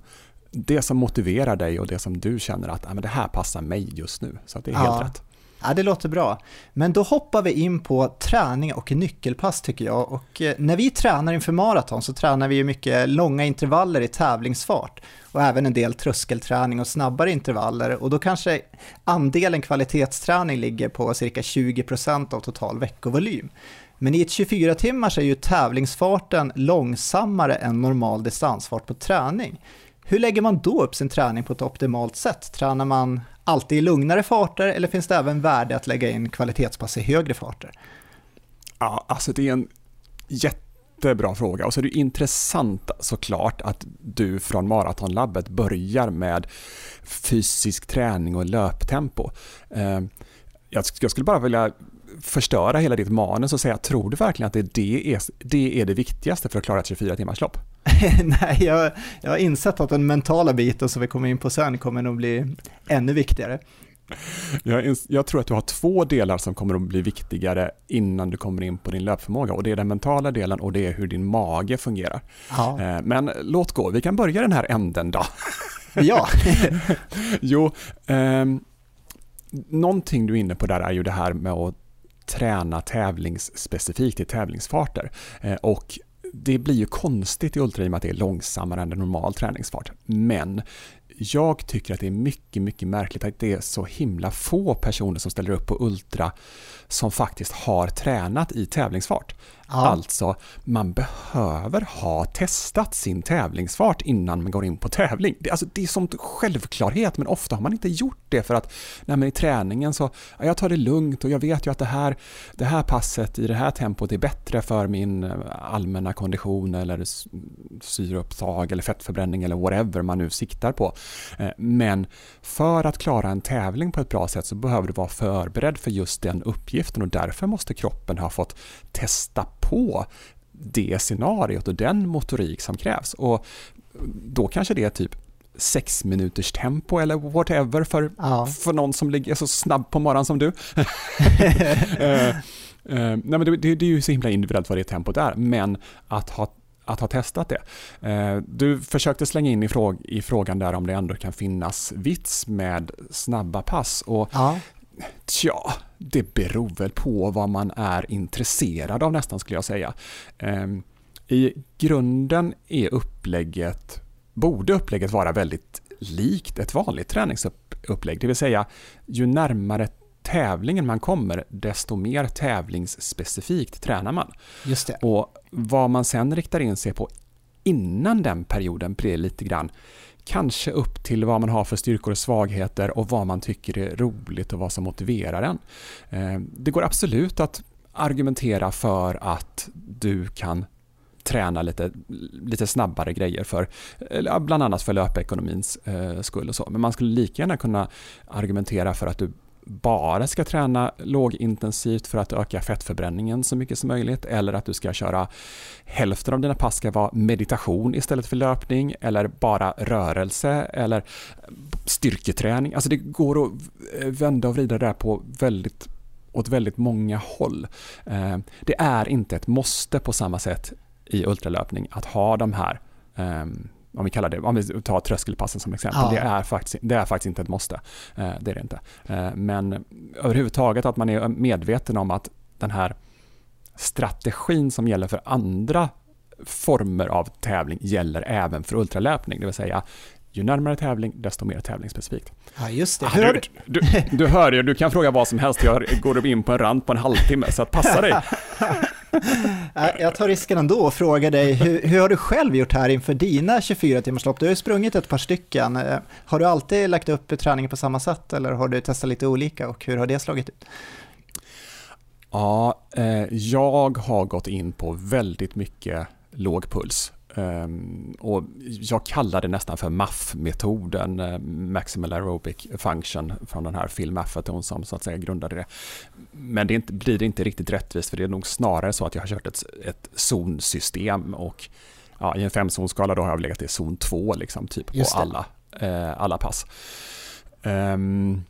det som motiverar dig och det som du känner att ah, men det här passar mig just nu. Så det är ja. helt rätt. Ja, det låter bra. Men då hoppar vi in på träning och nyckelpass tycker jag. Och eh, när vi tränar inför maraton så tränar vi ju mycket långa intervaller i tävlingsfart och även en del tröskelträning och snabbare intervaller och då kanske andelen kvalitetsträning ligger på cirka 20% av total veckovolym. Men i ett 24 timmars är ju tävlingsfarten långsammare än normal distansfart på träning. Hur lägger man då upp sin träning på ett optimalt sätt? Tränar man alltid i lugnare farter eller finns det även värde att lägga in kvalitetspass i högre farter? Ja, alltså det är en jättebra fråga och så är det intressant såklart att du från Maratonlabbet börjar med fysisk träning och löptempo. Eh, jag skulle bara vilja förstöra hela ditt manus och säga, tror du verkligen att det, det, är, det är det viktigaste för att klara ett 24 timmars lopp? Nej, jag, jag har insett att den mentala biten som vi kommer in på sen kommer nog bli ännu viktigare. Jag, jag, tror att du har två delar som kommer att bli viktigare innan du kommer in på din löpförmåga och det är den mentala delen och det är hur din mage fungerar. Ja. Eh, men låt gå, vi kan börja den här änden då. Ja. jo, eh, någonting du är inne på där är ju det här med att träna tävlingsspecifikt i tävlingsfarter. Eh, och det blir ju konstigt i ultra i och med att det är långsammare än en normal träningsfart. Men jag tycker att det är mycket, mycket märkligt att det är så himla få personer som ställer upp på ultra som faktiskt har tränat i tävlingsfart. Ja. Alltså, man behöver ha testat sin tävlingsfart innan man går in på tävling. Det, alltså, det är som självklarhet, men ofta har man inte gjort det för att nej, i träningen så, ja, jag tar det lugnt och jag vet ju att det här, det här passet i det här tempot är bättre för min eh, allmänna kondition eller syreupptag eller fettförbränning eller whatever man nu siktar på. Eh, men för att klara en tävling på ett bra sätt så behöver du vara förberedd för just den uppgiften och därför måste kroppen ha fått testa på det scenariot och den motorik som krävs. Och då kanske det är typ sex minuters tempo eller whatever för, ja. för någon som ligger så snabb på morgonen som du. uh, uh, nej men det, det, det, är ju så himla individuellt vad det tempot är, men att ha att ha testat det. Uh, du försökte slänga in i, fråg i, frågan där om det ändå kan finnas vits med snabba pass. Och ja. Tja, det beror väl på vad man är intresserad av nästan skulle jag säga. Ehm, I grunden är upplägget, borde upplägget vara väldigt likt ett vanligt träningsupplägg, det vill säga ju närmare tävlingen man kommer, desto mer tävlingsspecifikt tränar man. Just det. Och vad man sen riktar in sig på innan den perioden blir lite grann kanske upp till vad man har för styrkor och svagheter och vad man tycker är roligt och vad som motiverar en. Eh, det går absolut att argumentera för att du kan träna lite, lite snabbare grejer för bland annat för löpekonomins eh, skull och så. Men man skulle lika gärna kunna argumentera för att du bara ska träna lågintensivt för att öka fettförbränningen så mycket som möjligt eller att du ska köra hälften av dina pass ska vara meditation istället för löpning eller bara rörelse eller styrketräning. Alltså det går att vända och vrida där på väldigt åt väldigt många håll. Eh, det är inte ett måste på samma sätt i ultralöpning att ha de här ehm, om vi kallar det, om vi tar tröskelpassen som exempel, ja. det, är faktiskt, det är faktiskt inte ett måste. Eh, det är det inte. Eh, men överhuvudtaget att man är medveten om att den här strategin som gäller för andra former av tävling gäller även för ultralöpning, det vill säga ju närmare tävling, desto mer tävlingsspecifikt. Ja, just det. Ah, du, du, du, hör ju, du kan fråga vad som helst, jag går in på en rand på en halvtimme, så att passa dig. Äh, jag tar risken ändå och frågar dig, hur, hur, har du själv gjort här inför dina 24 timmarslopp? Du har ju sprungit ett par stycken. Äh, har du alltid lagt upp träningen på samma sätt eller har du testat lite olika och hur har det slagit ut? Ja, eh, jag har gått in på väldigt mycket låg puls. Um, och jag kallar det nästan för MAF-metoden, uh, Maximal Aerobic Function, från den här Phil Mafferton som så att säga grundade det. Men det inte, blir det inte riktigt rättvist för det är nog snarare så att jag har kört ett, ett zonsystem och ja, i en femzonsskala då har jag legat i zon 2 liksom, typ på alla, uh, alla pass. Um,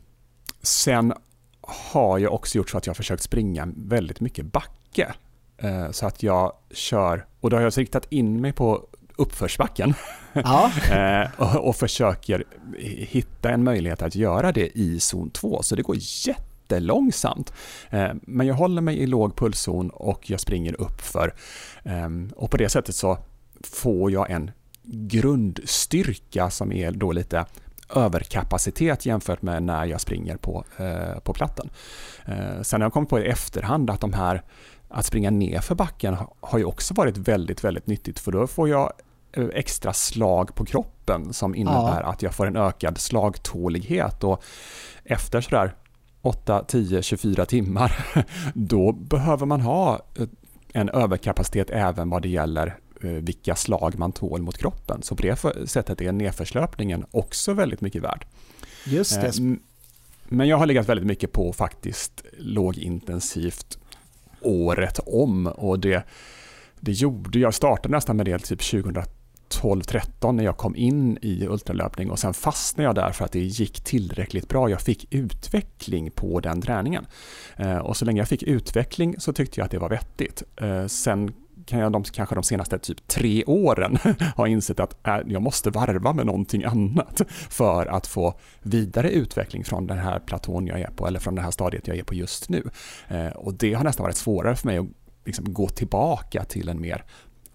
sen har jag också gjort så att jag har försökt springa väldigt mycket backe. Eh, så att jag kör, och då har jag riktat in mig på uppförsbacken ja. Eh, och, och försöker hitta en möjlighet att göra det i zon 2. Så det går jättelångsamt. Eh, men jag håller mig i låg pulszon och jag springer uppför. Ehm, och på det sättet så får jag en grundstyrka som är då lite överkapacitet jämfört med när jag springer på, på platten. Sen har jag kommit på i efterhand att de här att springa ner för backen har ju också varit väldigt, väldigt nyttigt för då får jag eh, extra slag på kroppen som innebär ja. att jag får en ökad slagtålighet och efter sådär 8, 10, 24 timmar då behöver man ha eh, en överkapacitet även vad det gäller eh, vilka slag man tål mot kroppen. Så på det sättet är nedförslöpningen också väldigt mycket värd. Just det. Men jag har legat väldigt mycket på faktiskt lågintensivt året om och det, det gjorde, jag startade nästan med det typ 2012-13 när jag kom in i ultralöpning och sen fastnade jag där för att det gick tillräckligt bra. Jag fick utveckling på den träningen. Eh, och så länge jag fick utveckling så tyckte jag att det var vettigt. Eh, sen kan jag de, kanske de senaste typ tre åren ha insett att äh, jag måste varva med någonting annat för att få vidare utveckling från den här platån jag är på eller från det här stadiet jag är på just nu. Eh, och det har nästan varit svårare för mig att liksom gå tillbaka till en mer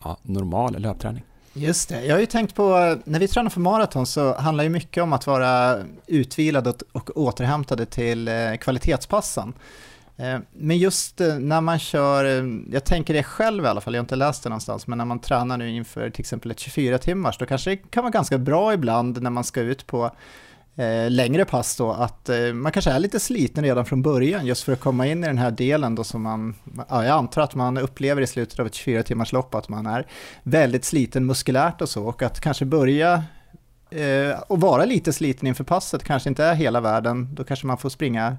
ja, normal löpträning. Just det, jag har ju tänkt på, när vi tränar för maraton så handlar ju mycket om att vara utvilad och, återhämtade till eh, kvalitetspassen. Eh, men just eh, när man kör, eh, jag tänker det själv i alla fall, jag har inte läst det någonstans, men när man tränar nu inför till exempel ett 24 timmars, då kanske det kan vara ganska bra ibland när man ska ut på eh, längre pass då, att eh, man kanske är lite sliten redan från början just för att komma in i den här delen då som man, ja, jag antar att man upplever i slutet av ett 24 timmars lopp att man är väldigt sliten muskulärt och så och att kanske börja eh, och vara lite sliten inför passet kanske inte är hela världen, då kanske man får springa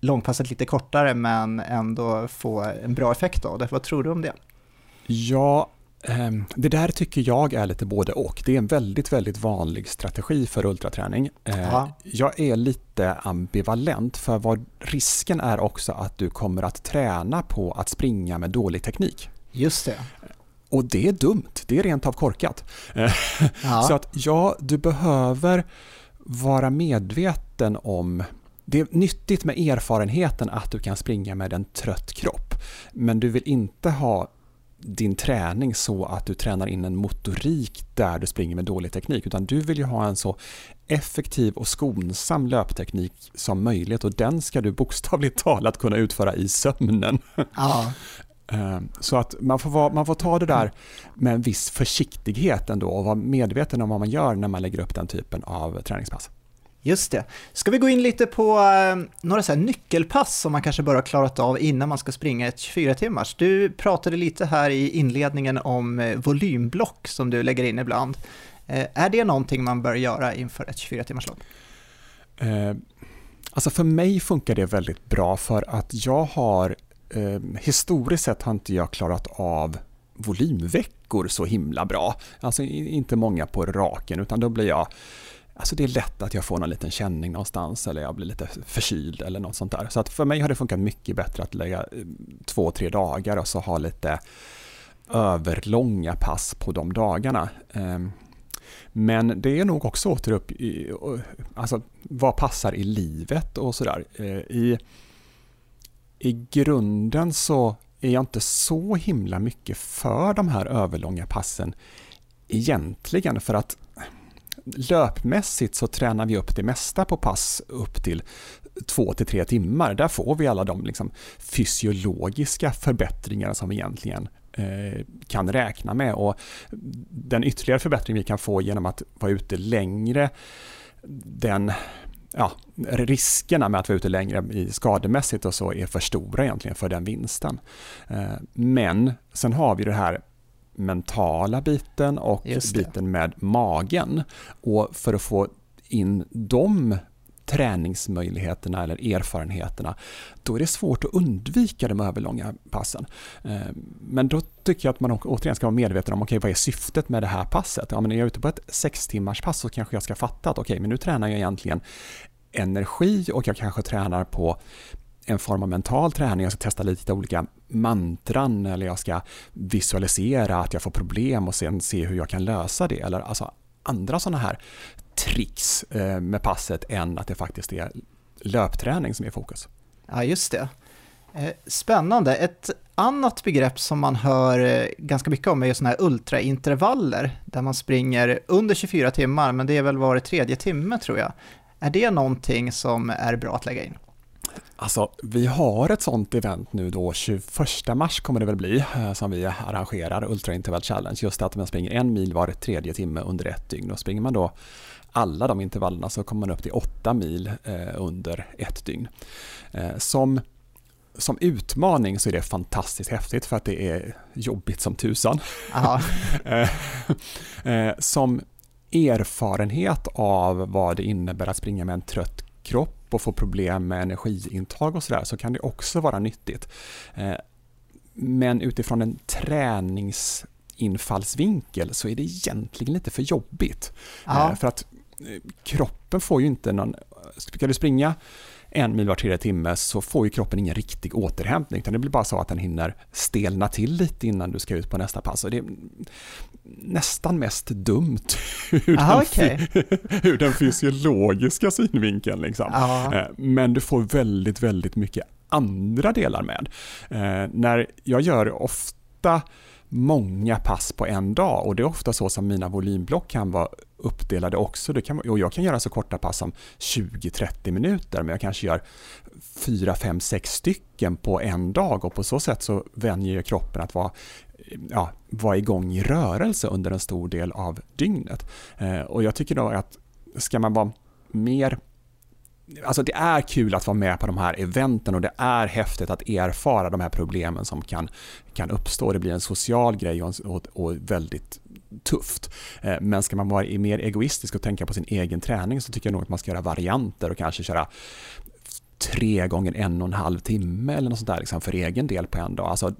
långpasset lite kortare men ändå få en bra effekt av det. Vad tror du om det? Ja, ehm, det där tycker jag är lite både och. Det är en väldigt, väldigt vanlig strategi för ultraträning. Eh, Ja. Jag är lite ambivalent för vad risken är också att du kommer att träna på att springa med dålig teknik. Just det. Och det är dumt, det är rent av korkat. Eh, Ja. Så att ja, du behöver vara medveten om det är nyttigt med erfarenheten att du kan springa med en trött kropp. Men du vill inte ha din träning så att du tränar in en motorik där du springer med dålig teknik. Utan du vill ju ha en så effektiv och skonsam löpteknik som möjligt och den ska du bokstavligt talat kunna utföra i sömnen. ja. Eh, Så att man får, vara, man får ta det där med en viss försiktighet ändå och vara medveten om vad man gör när man lägger upp den typen av träningspass. Just det. Ska vi gå in lite på eh, några så här nyckelpass som man kanske bör ha klarat av innan man ska springa ett 24 timmars? Du pratade lite här i inledningen om eh, volymblock som du lägger in ibland. Eh, är det någonting man bör göra inför ett 24 timmars lopp? Eh, Alltså för mig funkar det väldigt bra för att jag har eh, historiskt sett har inte jag klarat av volymveckor så himla bra. Alltså inte många på raken utan då blir jag Alltså det är lätt att jag får någon liten känning någonstans eller jag blir lite förkyld eller något sånt där. Så att för mig har det funkat mycket bättre att lägga eh, två, tre dagar och så ha lite överlånga pass på de dagarna. Ehm, men det är nog också åter upp i, alltså vad passar i livet och sådär. Eh, I, I grunden så är jag inte så himla mycket för de här överlånga passen egentligen för att löpmässigt så tränar vi upp det mesta på pass upp till två till tre timmar. Där får vi alla de liksom fysiologiska förbättringar som vi egentligen eh, kan räkna med och den ytterligare förbättring vi kan få genom att vara ute längre, den ja, riskerna med att vara ute längre i skademässigt och så är för stora egentligen för den vinsten. Eh, Men sen har vi det här mentala biten och biten med magen. Och för att få in de träningsmöjligheterna eller erfarenheterna, då är det svårt att undvika de överlånga passen. Eh, Men då tycker jag att man återigen ska vara medveten om, okej vad är syftet med det här passet? Ja, men är jag ute på ett sex timmars pass så kanske jag ska fatta att okej, men nu tränar jag egentligen energi och jag kanske tränar på en form av mental träning. Jag ska testa lite olika mantran eller jag ska visualisera att jag får problem och sen se hur jag kan lösa det. Eller alltså andra sådana här tricks eh, med passet än att det faktiskt är löpträning som är fokus. Ja, just det. Eh, spännande. Ett annat begrepp som man hör eh, ganska mycket om är ju sådana här ultraintervaller, där man springer under 24 timmar, men det är väl var tredje timme tror jag. Är det någonting som är bra att lägga in? Alltså, vi har ett sånt event nu då, 21 mars kommer det väl bli, eh, som vi arrangerar, Ultra Interval Challenge. Just att man springer en mil var tredje timme under ett dygn. Och springer man då alla de intervallerna så kommer man upp till åtta mil eh, under ett dygn. Eh, som, som utmaning så är det fantastiskt häftigt för att det är jobbigt som tusan. Som erfarenhet av vad det innebär att springa med en trött kropp och få problem med energiintag och sådär så kan det också vara nyttigt. Eh, Men utifrån en träningsinfallsvinkel så är det egentligen lite för jobbigt. Ja. Eh, För att eh, kroppen får ju inte någon... Ska du springa en mil var tredje timme så får ju kroppen ingen riktig återhämtning. Utan det blir bara så att den hinner stelna till lite innan du ska ut på nästa pass. Och det är nästan mest dumt ur, Aha, den, okej. ur den fysiologiska synvinkeln. Liksom. Eh, Men du får väldigt, väldigt mycket andra delar med. Eh, När jag gör ofta många pass på en dag och det är ofta så som mina volymblock kan vara uppdelade också. Det kan, och jag kan göra så korta pass som 20-30 minuter men jag kanske gör 4, 5, 6 stycken på en dag och på så sätt så vänjer kroppen att vara ja, vara igång i rörelse under en stor del av dygnet. Eh, och jag tycker då att ska man vara mer Alltså det är kul att vara med på de här eventen och det är häftigt att erfara de här problemen som kan, kan uppstå. Det blir en social grej och, och, och väldigt tufft. Eh, men ska man vara mer egoistisk och tänka på sin egen träning så tycker jag nog att man ska göra varianter och kanske köra tre gånger en och en halv timme eller något sånt där liksom för egen del på en dag. Alltså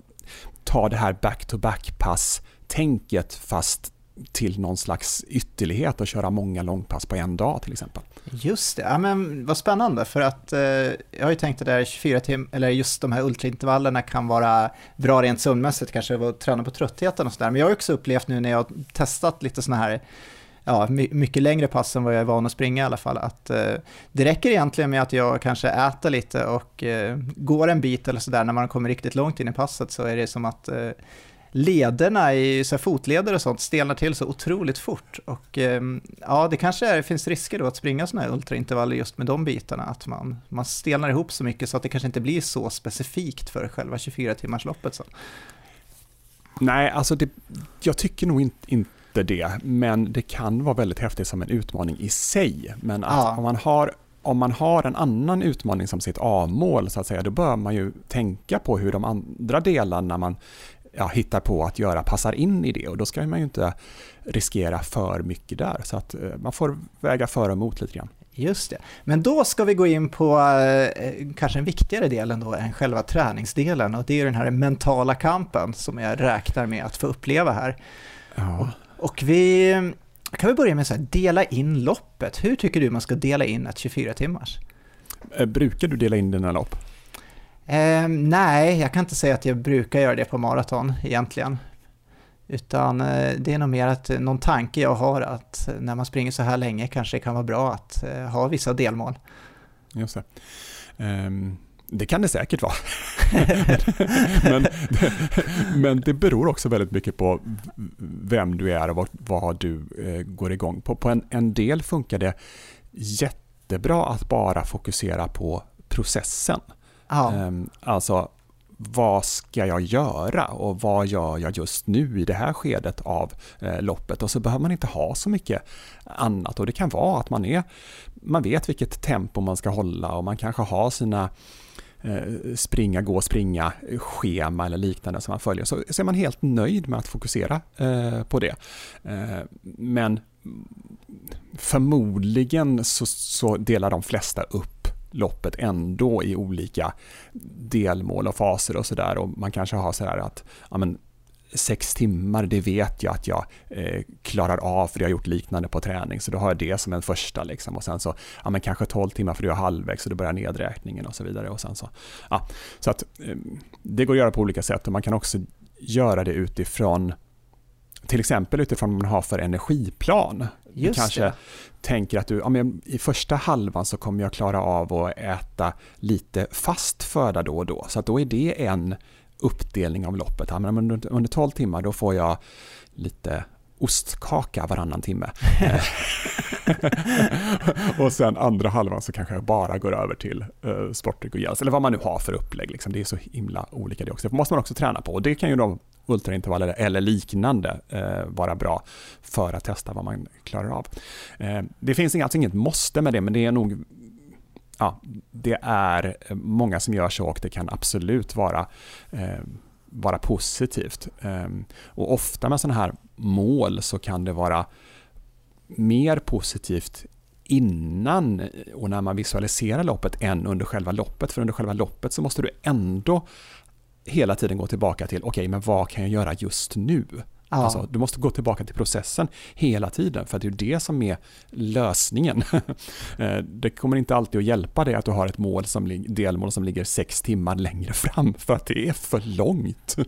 ta det här back-to-back-pass-tänket fast till någon slags ytterlighet och köra många långpass på en dag till exempel. Just det, ja, men vad spännande för att eh, jag har ju tänkt att det där 24 timmar, eller just de här ultraintervallerna kan vara bra rent sömnmässigt, kanske att träna på tröttheten och sådär. Men jag har också upplevt nu när jag har testat lite sådana här ja, mycket längre pass än vad jag är van att springa i alla fall. Att, eh, det räcker egentligen med att jag kanske äter lite och eh, går en bit eller sådär när man kommer riktigt långt in i passet så är det som att eh, lederna i så fotleder och sånt stelnar till så otroligt fort. Och eh, ja, det kanske är, finns risker då att springa sådana här ultraintervaller just med de bitarna, att man, man stelnar ihop så mycket så att det kanske inte blir så specifikt för själva 24-timmarsloppet. Nej, alltså det, jag tycker nog inte, inte det, men det kan vara väldigt häftigt som en utmaning i sig. Men att ja. om, man har, om man har en annan utmaning som sitt A-mål, så att säga, då bör man ju tänka på hur de andra delarna man ja, hittar på att göra passar in i det och då ska man ju inte riskera för mycket där. Så att eh, man får väga för och emot lite grann. Just det. Men då ska vi gå in på eh, kanske en viktigare del ändå än själva träningsdelen och det är den här mentala kampen som jag räknar med att få uppleva här. Ja. Och och vi kan vi börja med att dela in loppet. Hur tycker du man ska dela in ett 24 timmars? Eh, brukar du dela in dina lopp? Eh, nej, jag kan inte säga att jag brukar göra det på maraton egentligen. Utan eh, det är nog mer att eh, någon tanke jag har att eh, när man springer så här länge kanske det kan vara bra att eh, ha vissa delmål. Just det. Ehm, det kan det säkert vara. men, men det beror också väldigt mycket på vem du är och vad, vad du eh, går igång på. På en, en del funkar det jättebra att bara fokusera på processen. Ja. Ehm, alltså, vad ska jag göra och vad gör jag just nu i det här skedet av eh, loppet? Och så behöver man inte ha så mycket annat och det kan vara att man är, man vet vilket tempo man ska hålla och man kanske har sina eh, springa, gå, springa schema eller liknande som man följer så, så är man helt nöjd med att fokusera eh, på det. Eh, men mm, förmodligen så, så, delar de flesta upp loppet ändå i olika delmål och faser och sådär och man kanske har så här att ja, men, sex timmar, det vet jag att jag eh, klarar av för jag har gjort liknande på träning. Så då har jag det som en första liksom. Och sen så, ja men kanske 12 timmar för du är halvvägs och då börjar nedräkningen och så vidare. Och sen så, ja, så att eh, det går att göra på olika sätt och man kan också göra det utifrån till exempel utifrån vad man har för energiplan. Just du kanske det. tänker att du, ja, men i första halvan så kommer jag klara av att äta lite fast föda då och då. Så då är det en uppdelning av loppet. Ja, men under, under 12 timmar då får jag lite ostkaka varannan timme. och sen andra halvan så kanske jag bara går över till uh, sportdryck och gels, eller vad man nu har för upplägg. Liksom. Det är så himla olika det också. Det måste man också träna på och det kan ju då ultraintervaller eller liknande eh, vara bra för att testa vad man klarar av. Eh, det finns alltså inget måste med det, men det är nog ja, det är många som gör så och det kan absolut vara, eh, vara positivt. Eh, och ofta med sådana här mål så kan det vara mer positivt innan och när man visualiserar loppet än under själva loppet. För under själva loppet så måste du ändå hela tiden gå tillbaka till, okej, okay, men vad kan jag göra just nu? Ja. Alltså, du måste gå tillbaka till processen hela tiden för det är det som är lösningen. Eh, det kommer inte alltid att hjälpa dig att du har ett mål som, delmål som ligger sex timmar längre fram för att det är för långt.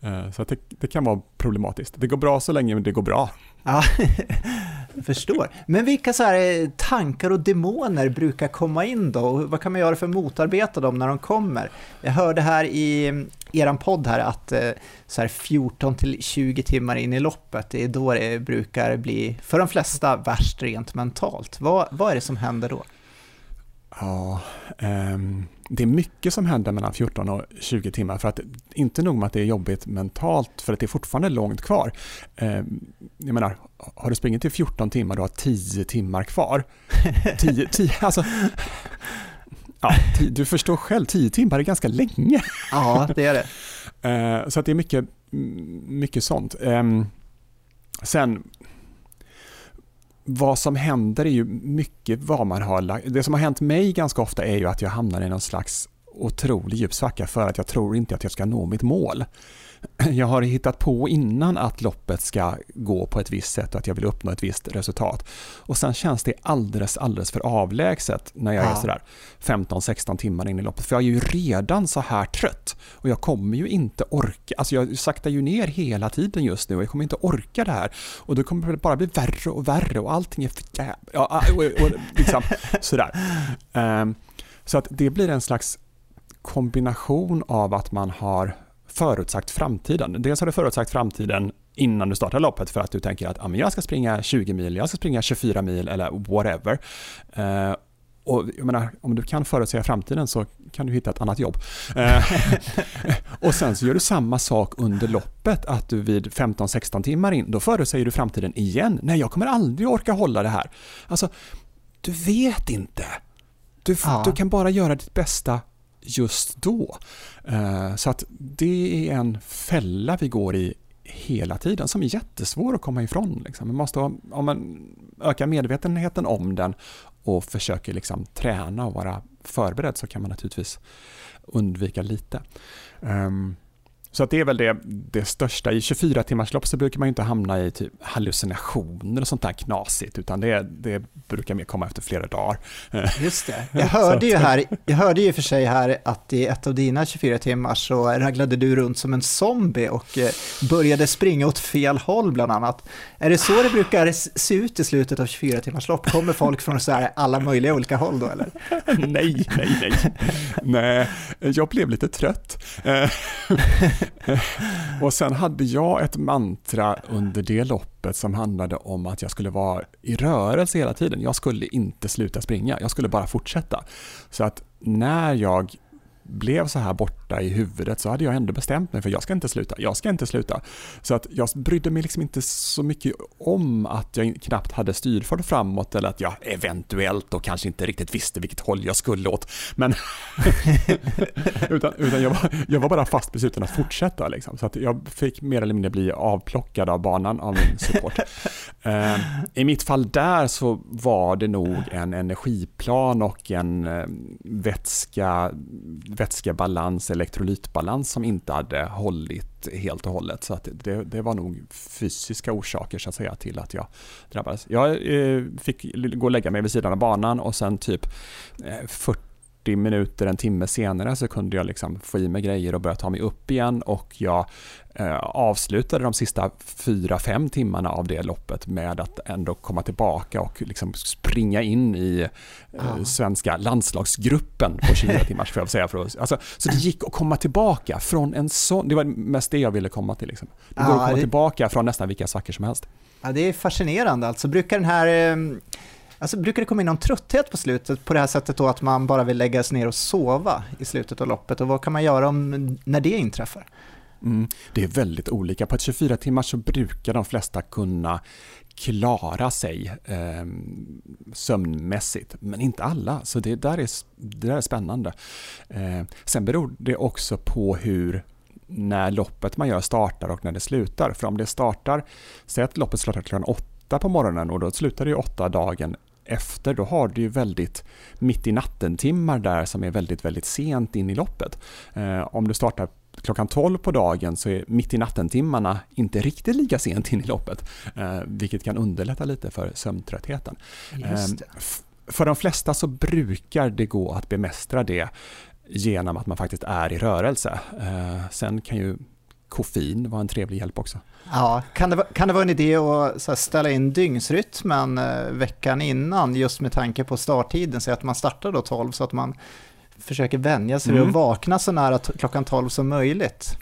Eh, så det, det, kan vara problematiskt. Det går bra så länge det går bra. Ja, förstår. Men vilka så här eh, tankar och demoner brukar komma in då? Vad kan man göra för att motarbeta dem när de kommer? Jag hörde här i eran podd här att eh, så här 14 till 20 timmar in i loppet, det är då det brukar bli, för de flesta, värst rent mentalt. Vad, vad är det som händer då? Ja, um, det är mycket som händer mellan 14 och 20 timmar för att inte nog med att det är jobbigt mentalt för att det är fortfarande långt kvar. Um, jag menar, har du sprungit i 14 timmar och har 10 timmar kvar. 10, 10, alltså, ja, du förstår själv, 10 timmar är ganska länge. Ja, det är det. Uh, så att det är mycket, mycket sånt. Um, sen vad som händer är ju mycket vad man har lagt. Det som har hänt mig ganska ofta är ju att jag hamnar i någon slags otrolig djup svacka för att jag tror inte att jag ska nå mitt mål. Jag har hittat på innan att loppet ska gå på ett visst sätt och att jag vill uppnå ett visst resultat. Och sen känns det alldeles, alldeles för avlägset när jag ja. är sådär 15-16 timmar in i loppet. För jag är ju redan så här trött och jag kommer ju inte orka, alltså jag saktar ju ner hela tiden just nu och jag kommer inte orka det här. Och då kommer det bara bli värre och värre och allting är för jävla... Ja, och, och, och liksom sådär. Um, så att det blir en slags kombination av att man har förutsagt framtiden. Dels har du förutsagt framtiden innan du startar loppet för att du tänker att ah, men jag ska springa 20 mil, jag ska springa 24 mil eller whatever. Uh, och jag menar, om du kan förutsäga framtiden så kan du hitta ett annat jobb. Eh, och sen så gör du samma sak under loppet, att du vid 15-16 timmar in, då förutsäger du framtiden igen. Nej, jag kommer aldrig orka hålla det här. Alltså, du vet inte. Du, ja. du kan bara göra ditt bästa just då. Eh, så att det är en fälla vi går i hela tiden som är jättesvår att komma ifrån. Liksom. Man måste, om man ökar medvetenheten om den och försöker liksom träna och vara förberedd så kan man naturligtvis undvika lite. Um, så att det är väl det, det största. I 24 timmars lopp så brukar man inte hamna i typ hallucinationer och sånt där knasigt, utan det, det brukar mer komma efter flera dagar. Just det. Jag hörde ju här, jag hörde ju för sig här att i ett av dina 24 timmar så raglade du runt som en zombie och eh, började springa åt fel håll bland annat. Är det så det brukar se ut i slutet av 24 timmars lopp? Kommer folk från så här alla möjliga olika håll då eller? nej, nej, nej. Nej, jag blev lite trött. Eh, och sen hade jag ett mantra under det loppet som handlade om att jag skulle vara i rörelse hela tiden. Jag skulle inte sluta springa, jag skulle bara fortsätta. Så att när jag blev så här borta i huvudet så hade jag ändå bestämt mig för jag ska inte sluta, jag ska inte sluta. Så att jag brydde mig liksom inte så mycket om att jag knappt hade styrfart framåt eller att jag eventuellt och kanske inte riktigt visste vilket håll jag skulle åt. Men utan, utan jag, var, jag var bara fast besluten att fortsätta liksom. Så att jag fick mer eller mindre bli avplockad av banan av min support. uh, I mitt fall där så var det nog en energiplan och en eh, vätska vätskebalans, elektrolytbalans som inte hade hållit helt och hållet. Så att det, det var nog fysiska orsaker så att säga till att jag drabbades. Jag eh, fick gå och lägga mig vid sidan av banan och sen typ eh, 40 40 minuter, en timme senare så kunde jag liksom få i mig grejer och börja ta mig upp igen och jag eh, avslutade de sista 4-5 timmarna av det loppet med att ändå komma tillbaka och liksom springa in i eh, svenska landslagsgruppen på 24 timmars får jag säga. För att, alltså, så det gick att komma tillbaka från en sån, det var mest det jag ville komma till. Liksom. Det går att komma tillbaka från nästan vilka svackor som helst. Ja, det är fascinerande alltså. Brukar den här eh Alltså, brukar det komma in någon trötthet på slutet på det här sättet då att man bara vill lägga sig ner och sova i slutet av loppet? Och vad kan man göra om, när det inträffar? Mm, det är väldigt olika. På ett 24 timmar så brukar de flesta kunna klara sig eh, sömnmässigt, men inte alla. Så det där är, det där är spännande. Eh, sen beror det också på hur när loppet man gör startar och när det slutar. För om det startar, säg att loppet startar klockan åtta på morgonen och då slutar det åtta dagen efter, då har du ju väldigt mitt i natten-timmar där som är väldigt, väldigt sent in i loppet. Eh, om du startar klockan 12 på dagen så är mitt i natten-timmarna inte riktigt lika sent in i loppet, eh, vilket kan underlätta lite för sömntröttheten. Eh, för de flesta så brukar det gå att bemästra det genom att man faktiskt är i rörelse. Sen kan ju koffein var en trevlig hjälp också. Ja, kan det, vara- kan det vara en idé att ställa in dygnsrytmen eh, veckan innan just med tanke på starttiden, så att man startar då 12 så att man försöker vänja sig vid Mm. att vakna så nära klockan 12 som möjligt?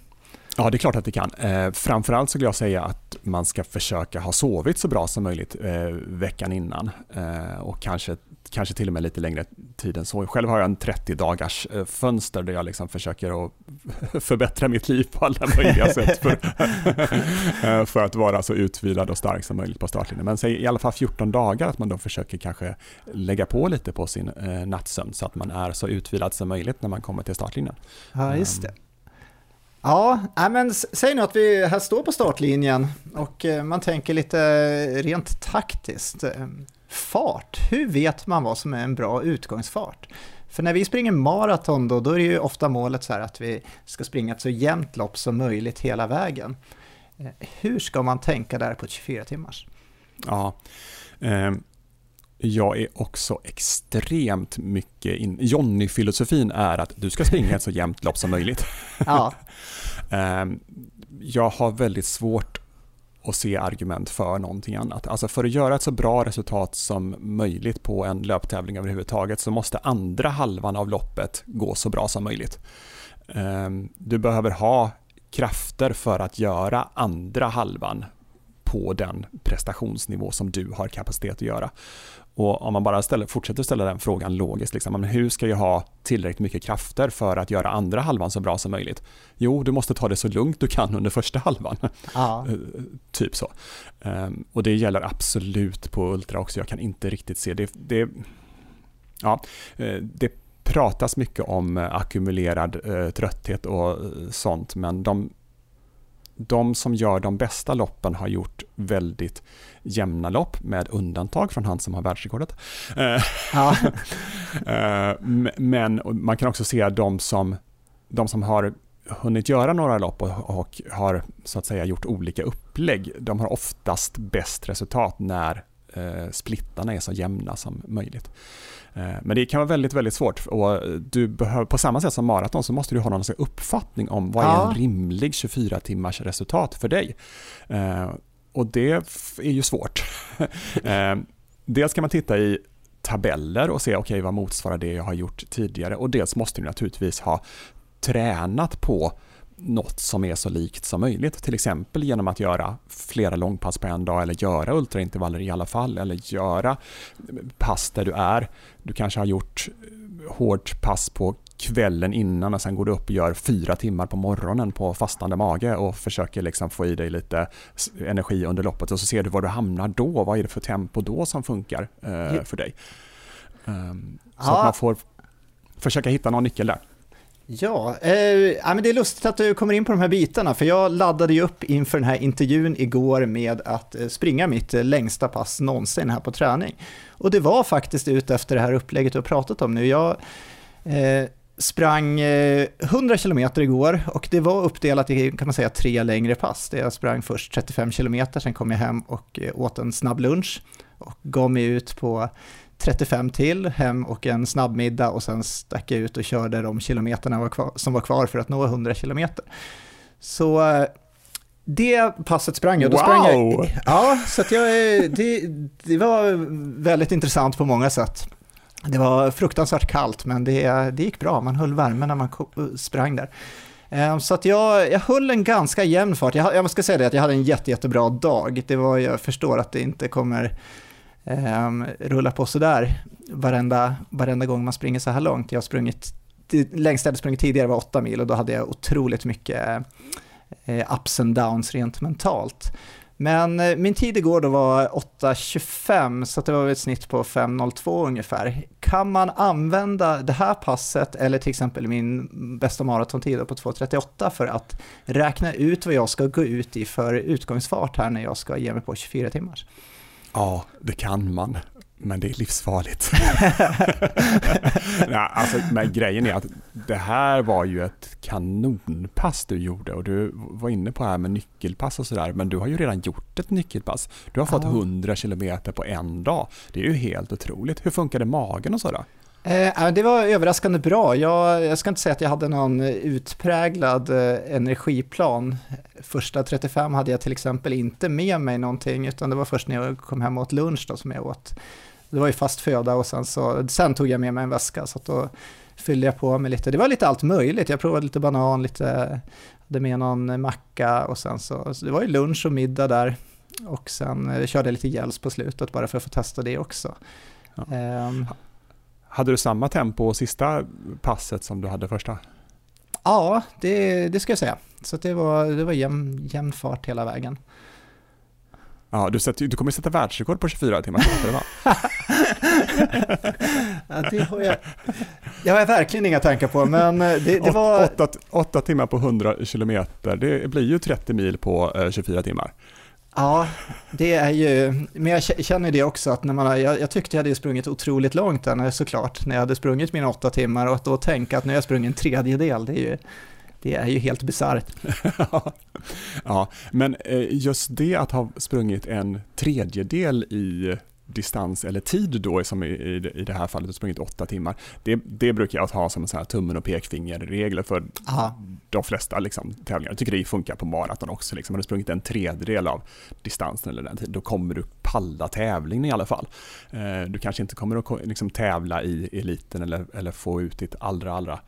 Ja, det är klart att det kan. Eh, framförallt skulle jag säga att man ska försöka ha sovit så bra som möjligt eh, veckan innan eh, och kanske, kanske till och med lite längre tid än så. Själv har jag en 30 dagars eh, fönster där jag liksom försöker att förbättra mitt liv på alla möjliga sätt för, eh, för att vara så utvilad och stark som möjligt på startlinjen. Men säg i alla fall 14 dagar att man då försöker kanske lägga på lite på sin eh, nattsömn så att man är så utvilad som möjligt när man kommer till startlinjen. Ja, just det. Ja, men säg nu att vi här står på startlinjen och eh, man tänker lite rent taktiskt. Eh, fart, hur vet man vad som är en bra utgångsfart? För när vi springer maraton då, då är det ju ofta målet så här att vi ska springa ett så jämnt lopp som möjligt hela vägen. Eh, hur ska man tänka där på ett 24 timmars? Ja. Jag är också extremt mycket in... Johnny-filosofin är att du ska springa ett så jämnt lopp som möjligt. Ja, Eh, jag har väldigt svårt att se argument för någonting annat. Alltså för att göra ett så bra resultat som möjligt på en löptävling överhuvudtaget så måste andra halvan av loppet gå så bra som möjligt. Eh, Du behöver ha krafter för att göra andra halvan på den prestationsnivå som du har kapacitet att göra. Och om man bara ställer, fortsätter ställa den frågan logiskt, liksom, men hur ska jag ha tillräckligt mycket krafter för att göra andra halvan så bra som möjligt? Jo, du måste ta det så lugnt du kan under första halvan. ja. Eh, typ så. Ehm, och det gäller absolut på Ultra också. Jag kan inte riktigt se det. det ja, eh, det pratas mycket om eh, ackumulerad eh, trötthet och sånt, men de, de som gör de bästa loppen har gjort väldigt jämna lopp med undantag från han som har världsrekordet. Eh, ja. Eh, Men man kan också se de som, de som har hunnit göra några lopp och, och har så att säga gjort olika upplägg, de har oftast bäst resultat när eh, splittarna är så jämna som möjligt. Eh, men det kan vara väldigt, väldigt svårt och du behöver, på samma sätt som maraton så måste du ha någon slags uppfattning om vad är Ja. en rimlig 24 timmars resultat för dig. Eh, och det är ju svårt. eh, dels kan man titta i tabeller och se okej vad motsvarar det jag har gjort tidigare och dels måste du naturligtvis ha tränat på något som är så likt som möjligt. Till exempel genom att göra flera långpass på en dag eller göra ultraintervaller i alla fall eller göra pass där du är. Du kanske har gjort hårt pass på kvällen innan och sen går du upp och gör fyra timmar på morgonen på fastande mage och försöker liksom få i dig lite energi under loppet och så ser du var du hamnar då. Vad är det för tempo då som funkar eh, för dig? Ehm, så att man får försöka hitta någon nyckel där. Ja, eh, ja, men det är lustigt att du kommer in på de här bitarna, för jag laddade ju upp inför den här intervjun igår med att eh, springa mitt eh, längsta pass någonsin här på träning. Och det var faktiskt ut efter det här upplägget du har pratat om nu. Jag eh, sprang eh, 100 km igår och det var uppdelat i, kan man säga, tre längre pass. Jag sprang först 35 km, sen kom jag hem och eh, åt en snabb lunch och gav mig ut på 35 till, hem och en snabbmiddag och sen stack jag ut och körde de kilometerna som var kvar för att nå 100 kilometer. Så eh, det passet sprang jag. Då sprang Wow! jag ja, så jag, det, det var väldigt intressant på många sätt. Det var fruktansvärt kallt, men det, det gick bra. Man höll värmen när man sprang där. Eh, Så att jag, jag höll en ganska jämn fart. Jag, jag ska säga det att jag hade en jätte, jättebra dag. Det var, jag förstår att det inte kommer Ehm, um, rulla på sådär varenda, varenda gång man springer så här långt. Jag har sprungit, det längsta jag hade sprungit tidigare var 8 mil och då hade jag otroligt mycket eh, ups and downs rent mentalt. Men eh, min tid igår då var 8.25 så att det var ett snitt på 5.02 ungefär. Kan man använda det här passet eller till exempel min bästa maratontid på 2.38 för att räkna ut vad jag ska gå ut i för utgångsfart här när jag ska ge mig på 24 timmars? Ja, det kan man. Men det är livsfarligt. Nej, alltså, men grejen är att det här var ju ett kanonpass du gjorde och du var inne på här med nyckelpass och sådär. Men du har ju redan gjort ett nyckelpass. Du har fått Ja. 100 kilometer på en dag. Det är ju helt otroligt. Hur funkade magen och så då? Eh, det var överraskande bra. Jag, jag, ska inte säga att jag hade någon utpräglad eh, energiplan. Första 35 hade jag till exempel inte med mig någonting, utan det var först när jag kom hem och åt lunch då som jag åt. Det var ju fast föda och sen, så, sen tog jag med mig en väska, så då fyllde jag på med lite. Det var lite allt möjligt. Jag provade lite banan, lite, hade med någon macka och sen så, så det var ju lunch och middag där. Och sen eh, körde jag lite gels på slutet bara för att få testa det också. Ja. Um, hade du samma tempo sista passet som du hade första? Ja, det, det ska jag säga. Så det var, det var jämn, jämn fart hela vägen. Ja, du, sätter, du kommer sätta världsrekord på 24 timmar. Va? ja, det har jag, det har jag verkligen inga tankar på, men det, det var... 8, 8 timmar på 100 kilometer, det blir ju 30 mil på 24 timmar. Ja, det är ju, men jag känner det också att när man, jag, jag tyckte jag hade sprungit otroligt långt där såklart, när jag hade sprungit mina åtta timmar och att då tänka att nu har jag sprungit en tredjedel, det är ju, det är ju helt bisarrt. ja, men eh, just det att ha sprungit en tredjedel i distans eller tid då, som i, i, det här fallet, sprungit åtta timmar, det, det brukar jag ha som en sån här tummen och pekfingerregler för Aha. de flesta liksom, tävlingar. Jag tycker det funkar på maraton också. Liksom. Har du sprungit en tredjedel av distansen eller den tiden, då kommer du palla tävlingen i alla fall. Eh, du kanske inte kommer att liksom, tävla i eliten eller, eller få ut ditt allra, allra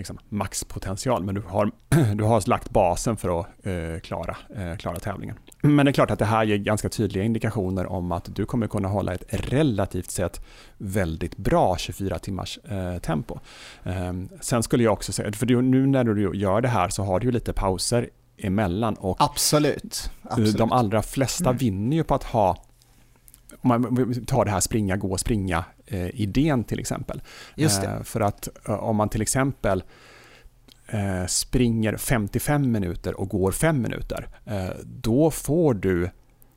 liksom maxpotential, men du har, du har lagt basen för att eh, klara, eh, klara tävlingen. Men det är klart att det här ger ganska tydliga indikationer om att du kommer kunna hålla ett relativt sett väldigt bra 24 timmars eh, tempo. Ehm, sen skulle jag också säga, för du, nu när du gör det här så har du ju lite pauser emellan och absolut, absolut. de allra flesta mm. vinner ju på att ha om man tar det här springa, gå, springa idén till exempel. Eh, för att eh, om man till exempel eh, springer 55 minuter och går 5 minuter, eh, då får du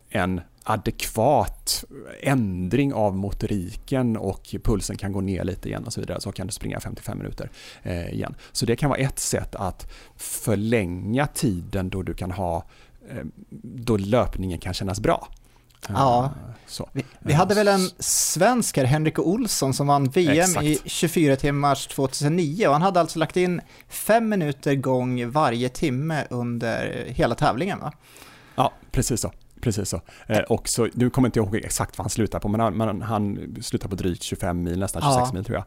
en adekvat ändring av motoriken och pulsen kan gå ner lite igen och så vidare, så kan du springa 55 minuter eh, igen. Så det kan vara ett sätt att förlänga tiden då du kan ha då löpningen kan kännas bra. Ja. Vi, vi hade väl en svensk här, Henrik Olsson, som vann VM Exakt. i 24 timmars 2009 och han hade alltså lagt in fem minuter gång varje timme under hela tävlingen va? Ja, precis så. Precis så. Eh, och så. Nu kommer inte jag ihåg exakt vad han slutar på, men han, men han slutar på drygt 25 mil, nästan 26 ja. mil tror jag.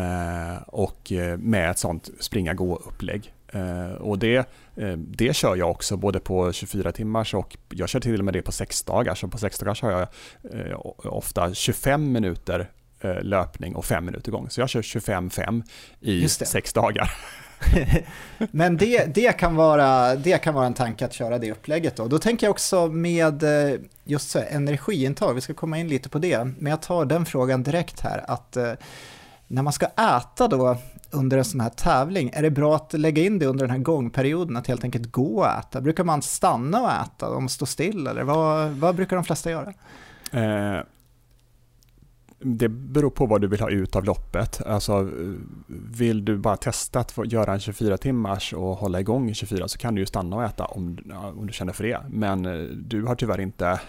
Eh, och eh, med ett sånt springa-gå-upplägg. Eh, och det, eh, det kör jag också både på 24 timmars och jag kör till och med det på 6 dagar. Så på 6 dagar har jag eh, ofta 25 minuter löpning och 5 minuter gång. Så jag kör 25-5 i 6 dagar. Men det, det, kan vara, det kan vara en tanke att köra det upplägget då. Då tänker jag också med just så energiintag, vi ska komma in lite på det, men jag tar den frågan direkt här, att när man ska äta då under en sån här tävling, är det bra att lägga in det under den här gångperioden, att helt enkelt gå och äta? Brukar man stanna och äta, om stå still, eller vad, vad brukar de flesta göra? Eh, det beror på vad du vill ha ut av loppet. Alltså, vill du bara testa att göra en 24 timmars och hålla igång i 24 så kan du ju stanna och äta om, om du känner för det. Men eh, du har tyvärr inte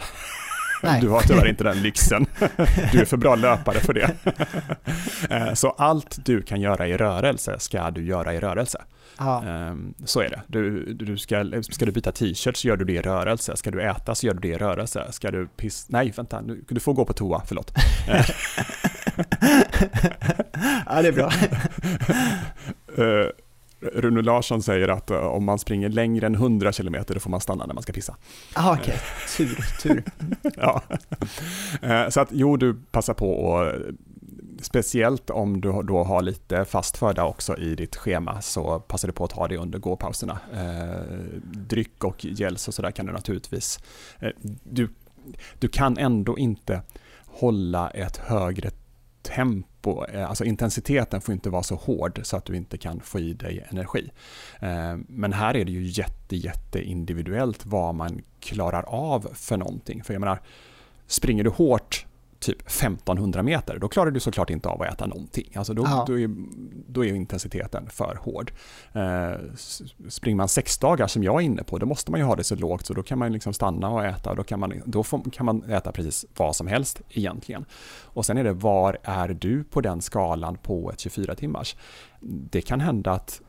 Nej. Du har tyvärr inte den lyxen. Du är för bra löpare för det. Eh, så allt du kan göra i rörelse ska du göra i rörelse. Ja. Ehm, så är det. Du, du ska, ska du byta t-shirt så gör du det i rörelse. Ska du äta så gör du det i rörelse. Ska du pissa... Nej, vänta. Du får gå på toa, förlåt. ja, det är bra. Eh, Rune Larsson säger att uh, om man springer längre än 100 km då får man stanna när man ska pissa. Ah, Okej, okay. tur, tur. ja. Uh, så att jo, du passar på och speciellt om du då har lite fast föda också i ditt schema så passar du på att ha det under gåpauserna. Uh, dryck och gels och sådär kan du naturligtvis. du, du kan ändå inte hålla ett högre tempo, eh, alltså intensiteten får inte vara så hård så att du inte kan få i dig energi. Eh, men här är det ju jätte, jätte individuellt vad man klarar av för någonting. För jag menar, springer du hårt typ 1500 meter, då klarar du såklart inte av att äta någonting. Alltså då, Ja. då, är, då är intensiteten för hård. Eh, springer man sex dagar som jag är inne på, då måste man ju ha det så lågt så då kan man liksom stanna och äta och då kan man, då får, kan man äta precis vad som helst egentligen. Och sen är det var är du på den skalan på ett 24 timmars? Det kan hända att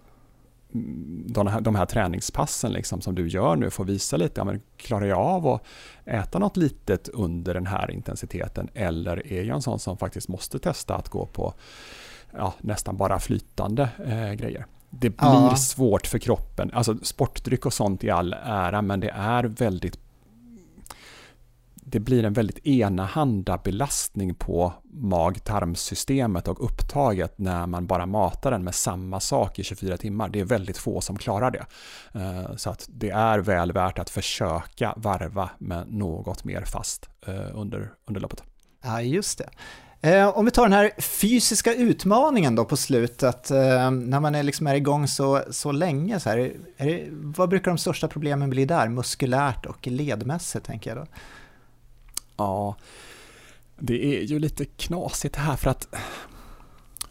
de här, de här träningspassen liksom som du gör nu får visa lite, ja, men klarar jag av att äta något litet under den här intensiteten eller är jag en sån som faktiskt måste testa att gå på ja, nästan bara flytande eh, grejer. Det blir Ja. svårt för kroppen, alltså sportdryck och sånt i all ära men det är väldigt det blir en väldigt enahanda belastning på mag-tarmsystemet och upptaget när man bara matar den med samma sak i 24 timmar. Det är väldigt få som klarar det. Eh, så att det är väl värt att försöka varva med något mer fast eh, under, under loppet. Ja, just det. Eh, om vi tar den här fysiska utmaningen då på slutet, när man är, liksom är igång så, så länge, så här, är det, vad brukar de största problemen bli där, muskulärt och ledmässigt tänker jag då? Ja, det är ju lite knasigt här för att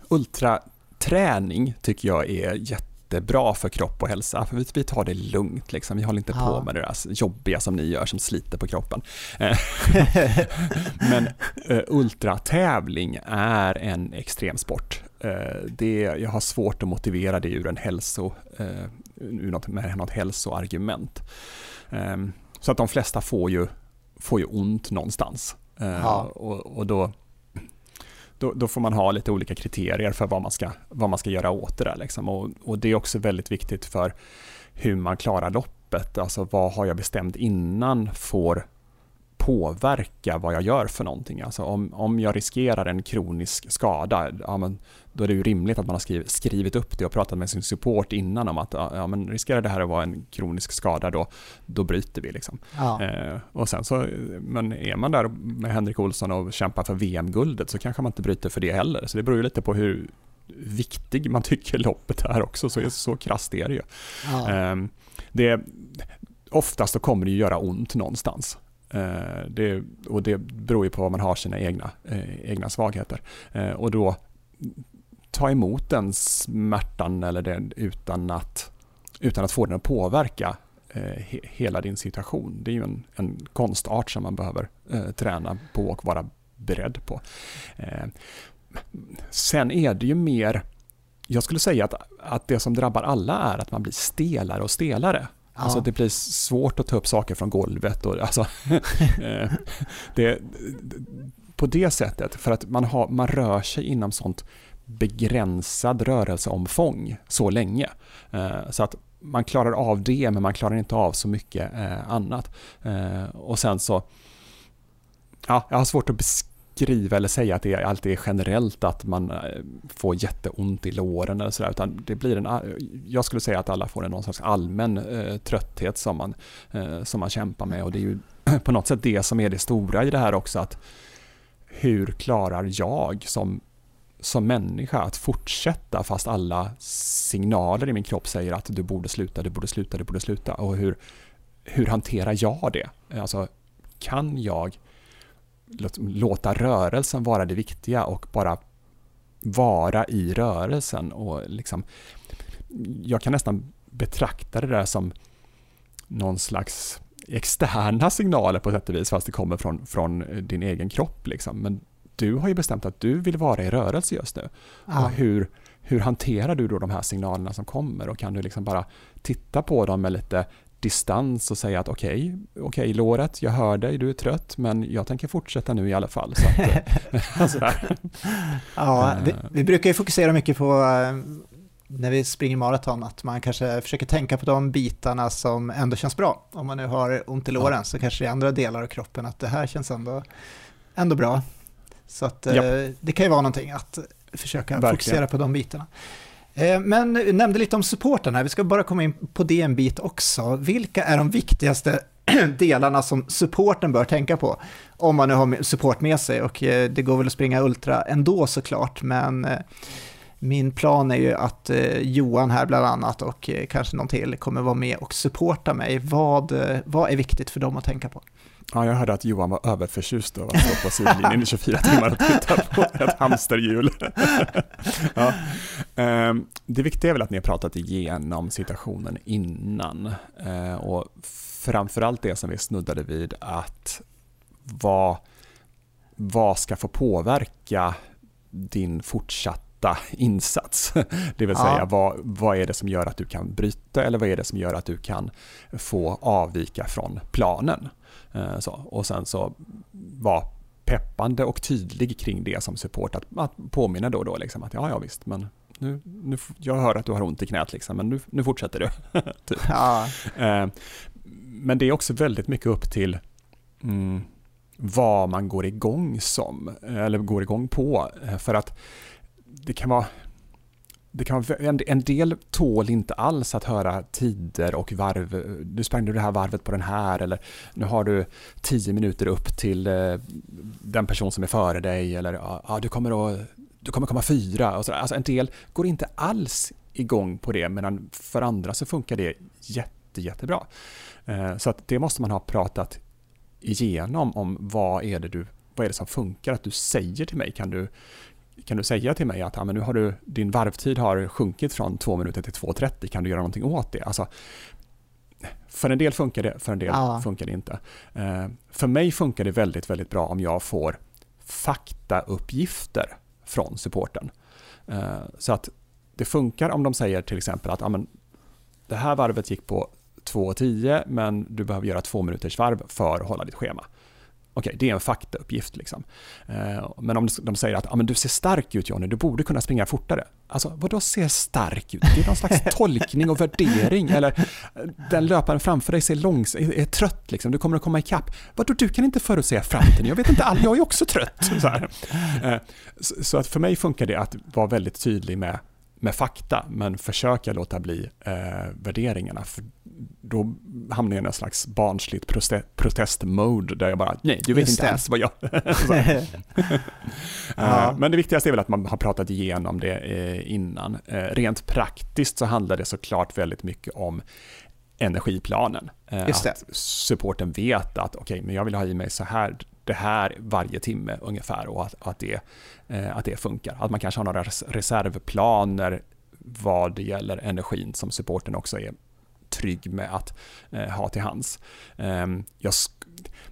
ultraträning tycker jag är jättebra för kropp och hälsa. För vi, tar det lugnt, liksom. vi håller inte Ja. på med det där jobbiga som ni gör som sliter på kroppen. Eh, Men eh, ultratävling är en extremsport. Eh, det, jag har svårt att motivera det ur en hälso, ur något, med något hälsoargument. Eh, så att de flesta får ju, får ju ont någonstans. Eh, Ja. och, och då, då, då får man ha lite olika kriterier för vad man ska, vad man ska göra åt det där. Liksom. Och, och det är också väldigt viktigt för hur man klarar loppet. Alltså vad har jag bestämt innan får påverka vad jag gör för någonting. Alltså om, om jag riskerar en kronisk skada, ja, men då är det ju rimligt att man har skrivit, skrivit upp det och pratat med sin support innan om att ja, men riskerar det här att vara en kronisk skada då, då bryter vi. Liksom. Ja, Eh, och sen så, men är man där med Henrik Olsson och kämpar för VM-guldet så kanske man inte bryter för det heller. Så det beror ju lite på hur viktig man tycker loppet är också, så, så krasst är det ju. ja. Ehm, det, oftast så kommer det ju göra ont någonstans. Eh, det, och det beror ju på vad man har sina egna, eh, egna svagheter. Eh, och då ta emot den smärtan eller den utan att, utan att få den att påverka eh, he, hela din situation. Det är ju en, en konstart som man behöver eh, träna på och vara beredd på. Eh, sen är det ju mer jag skulle säga att, att det som drabbar alla är att man blir stelare och stelare. Ja. Alltså det blir svårt att ta upp saker från golvet. Och, alltså, eh, det, på det sättet, för att man, har, man rör sig inom sånt begränsad rörelseomfång så länge. Eh, så att man klarar av det, men man klarar inte av så mycket eh, annat. Och sen så, ja, jag har svårt att beskriva skriva eller säga att det alltid är generellt att man eh, får jätteont i låren eller sådär, utan det blir en, eh, jag skulle säga att alla får en någon slags allmän eh, trötthet som man, eh, som man kämpar med och det är ju på något sätt det som är det stora i det här också, att hur klarar jag som, som människa att fortsätta fast alla signaler i min kropp säger att du borde sluta, du borde sluta, du borde sluta och hur, hur hanterar jag det? Alltså, kan jag låta rörelsen vara det viktiga och bara vara i rörelsen och liksom jag kan nästan betrakta det där som någon slags externa signaler på sätt och vis fast det kommer från, från din egen kropp liksom. Men du har ju bestämt att du vill vara i rörelse just nu. Ja. Och hur, hur hanterar du då de här signalerna som kommer och kan du liksom bara titta på dem med lite distans och säga att okej, okej låret, jag hör dig, du är trött, men jag tänker fortsätta nu i alla fall. Så att, eh, sådär. Ja, vi, Eh. vi brukar ju fokusera mycket på eh, när vi springer maraton, att man kanske försöker tänka på de bitarna som ändå känns bra. Om man nu har ont i låren så kanske det är andra delar av kroppen att det här känns ändå, ändå bra. Så att eh, det kan ju vara någonting att försöka Verkligen. fokusera på de bitarna. Eh, men du nämnde lite om supporten här, vi ska bara komma in på det en bit också. Vilka är de viktigaste delarna som supporten bör tänka på? Om man nu har support med sig och eh, det går väl att springa ultra ändå såklart, men eh, min plan är ju att Johan här bland annat och kanske någon till kommer vara med och supporta mig. Vad, vad är viktigt för dem att tänka på? Ja, jag hörde att Johan var överförtjust över att stå på sidlinjen i 24 timmar och titta på ett hamsterhjul. ja. Ehm, det viktiga är väl att ni har pratat igenom situationen innan ehm, och framförallt det som vi snuddade vid att vad, vad ska få påverka din fortsatta insats. Det vill säga ja. vad, vad är det som gör att du kan bryta eller vad är det som gör att du kan få avvika från planen. Eh, så. Och sen så vara peppande och tydlig kring det som support. Att, att påminna då och då liksom att ja, ja visst, men nu, nu, jag hör att du har ont i knät liksom, men nu, nu fortsätter du. typ. ja. Eh, men det är också väldigt mycket upp till mm, vad man går igång som, eller går igång på. Eh, för att det kan vara det kan en del tål inte alls att höra tider och varv. Nu sprang du det här varvet på den här eller nu har du tio minuter upp till eh, den person som är före dig eller ja, du kommer att du kommer komma fyra. Och så alltså en del går inte alls igång på det medan för andra så funkar det jätte, jättebra. Eh, så att det måste man ha pratat igenom om vad är det du vad är det som funkar? Att du säger till mig, kan du, kan du säga till mig att ja, men nu har du, din varvtid har sjunkit från 2 minuter till 2.30, kan du göra någonting åt det? Alltså, för en del funkar det, för en del ja. funkar det inte. Eh, för mig funkar det väldigt, väldigt bra om jag får faktauppgifter från supporten. Eh, så att det funkar om de säger till exempel att ja, men, det här varvet gick på 2.10 men du behöver göra två minuters varv för att hålla ditt schema. Okej, det är en faktauppgift. Liksom. Eh, men om de säger att ah, men du ser stark ut Johnny, du borde kunna springa fortare. Alltså, vad då ser stark ut? Det är någon slags tolkning och värdering. Eller den löparen framför dig ser långs är, är trött, liksom. du kommer att komma ikapp. Vadå, du kan inte förutsäga framtiden? Jag vet inte, all, jag är också trött. Så, eh, så, så, att för mig funkar det att vara väldigt tydlig med med fakta, men försöka låta bli eh, värderingarna. För då hamnar jag i en slags barnsligt protestmode där jag bara, nej, du vet inte det. alls vad jag... ja. uh, men det viktigaste är väl att man har pratat igenom det uh, innan. Uh, rent praktiskt så handlar det såklart väldigt mycket om energiplanen. Just att supporten vet att, okej, okay, men jag vill ha i mig så här, det här varje timme ungefär och att, att, det, att det funkar. Att man kanske har några reservplaner vad det gäller energin som supporten också är trygg med att eh, ha till hands. Eh, jag,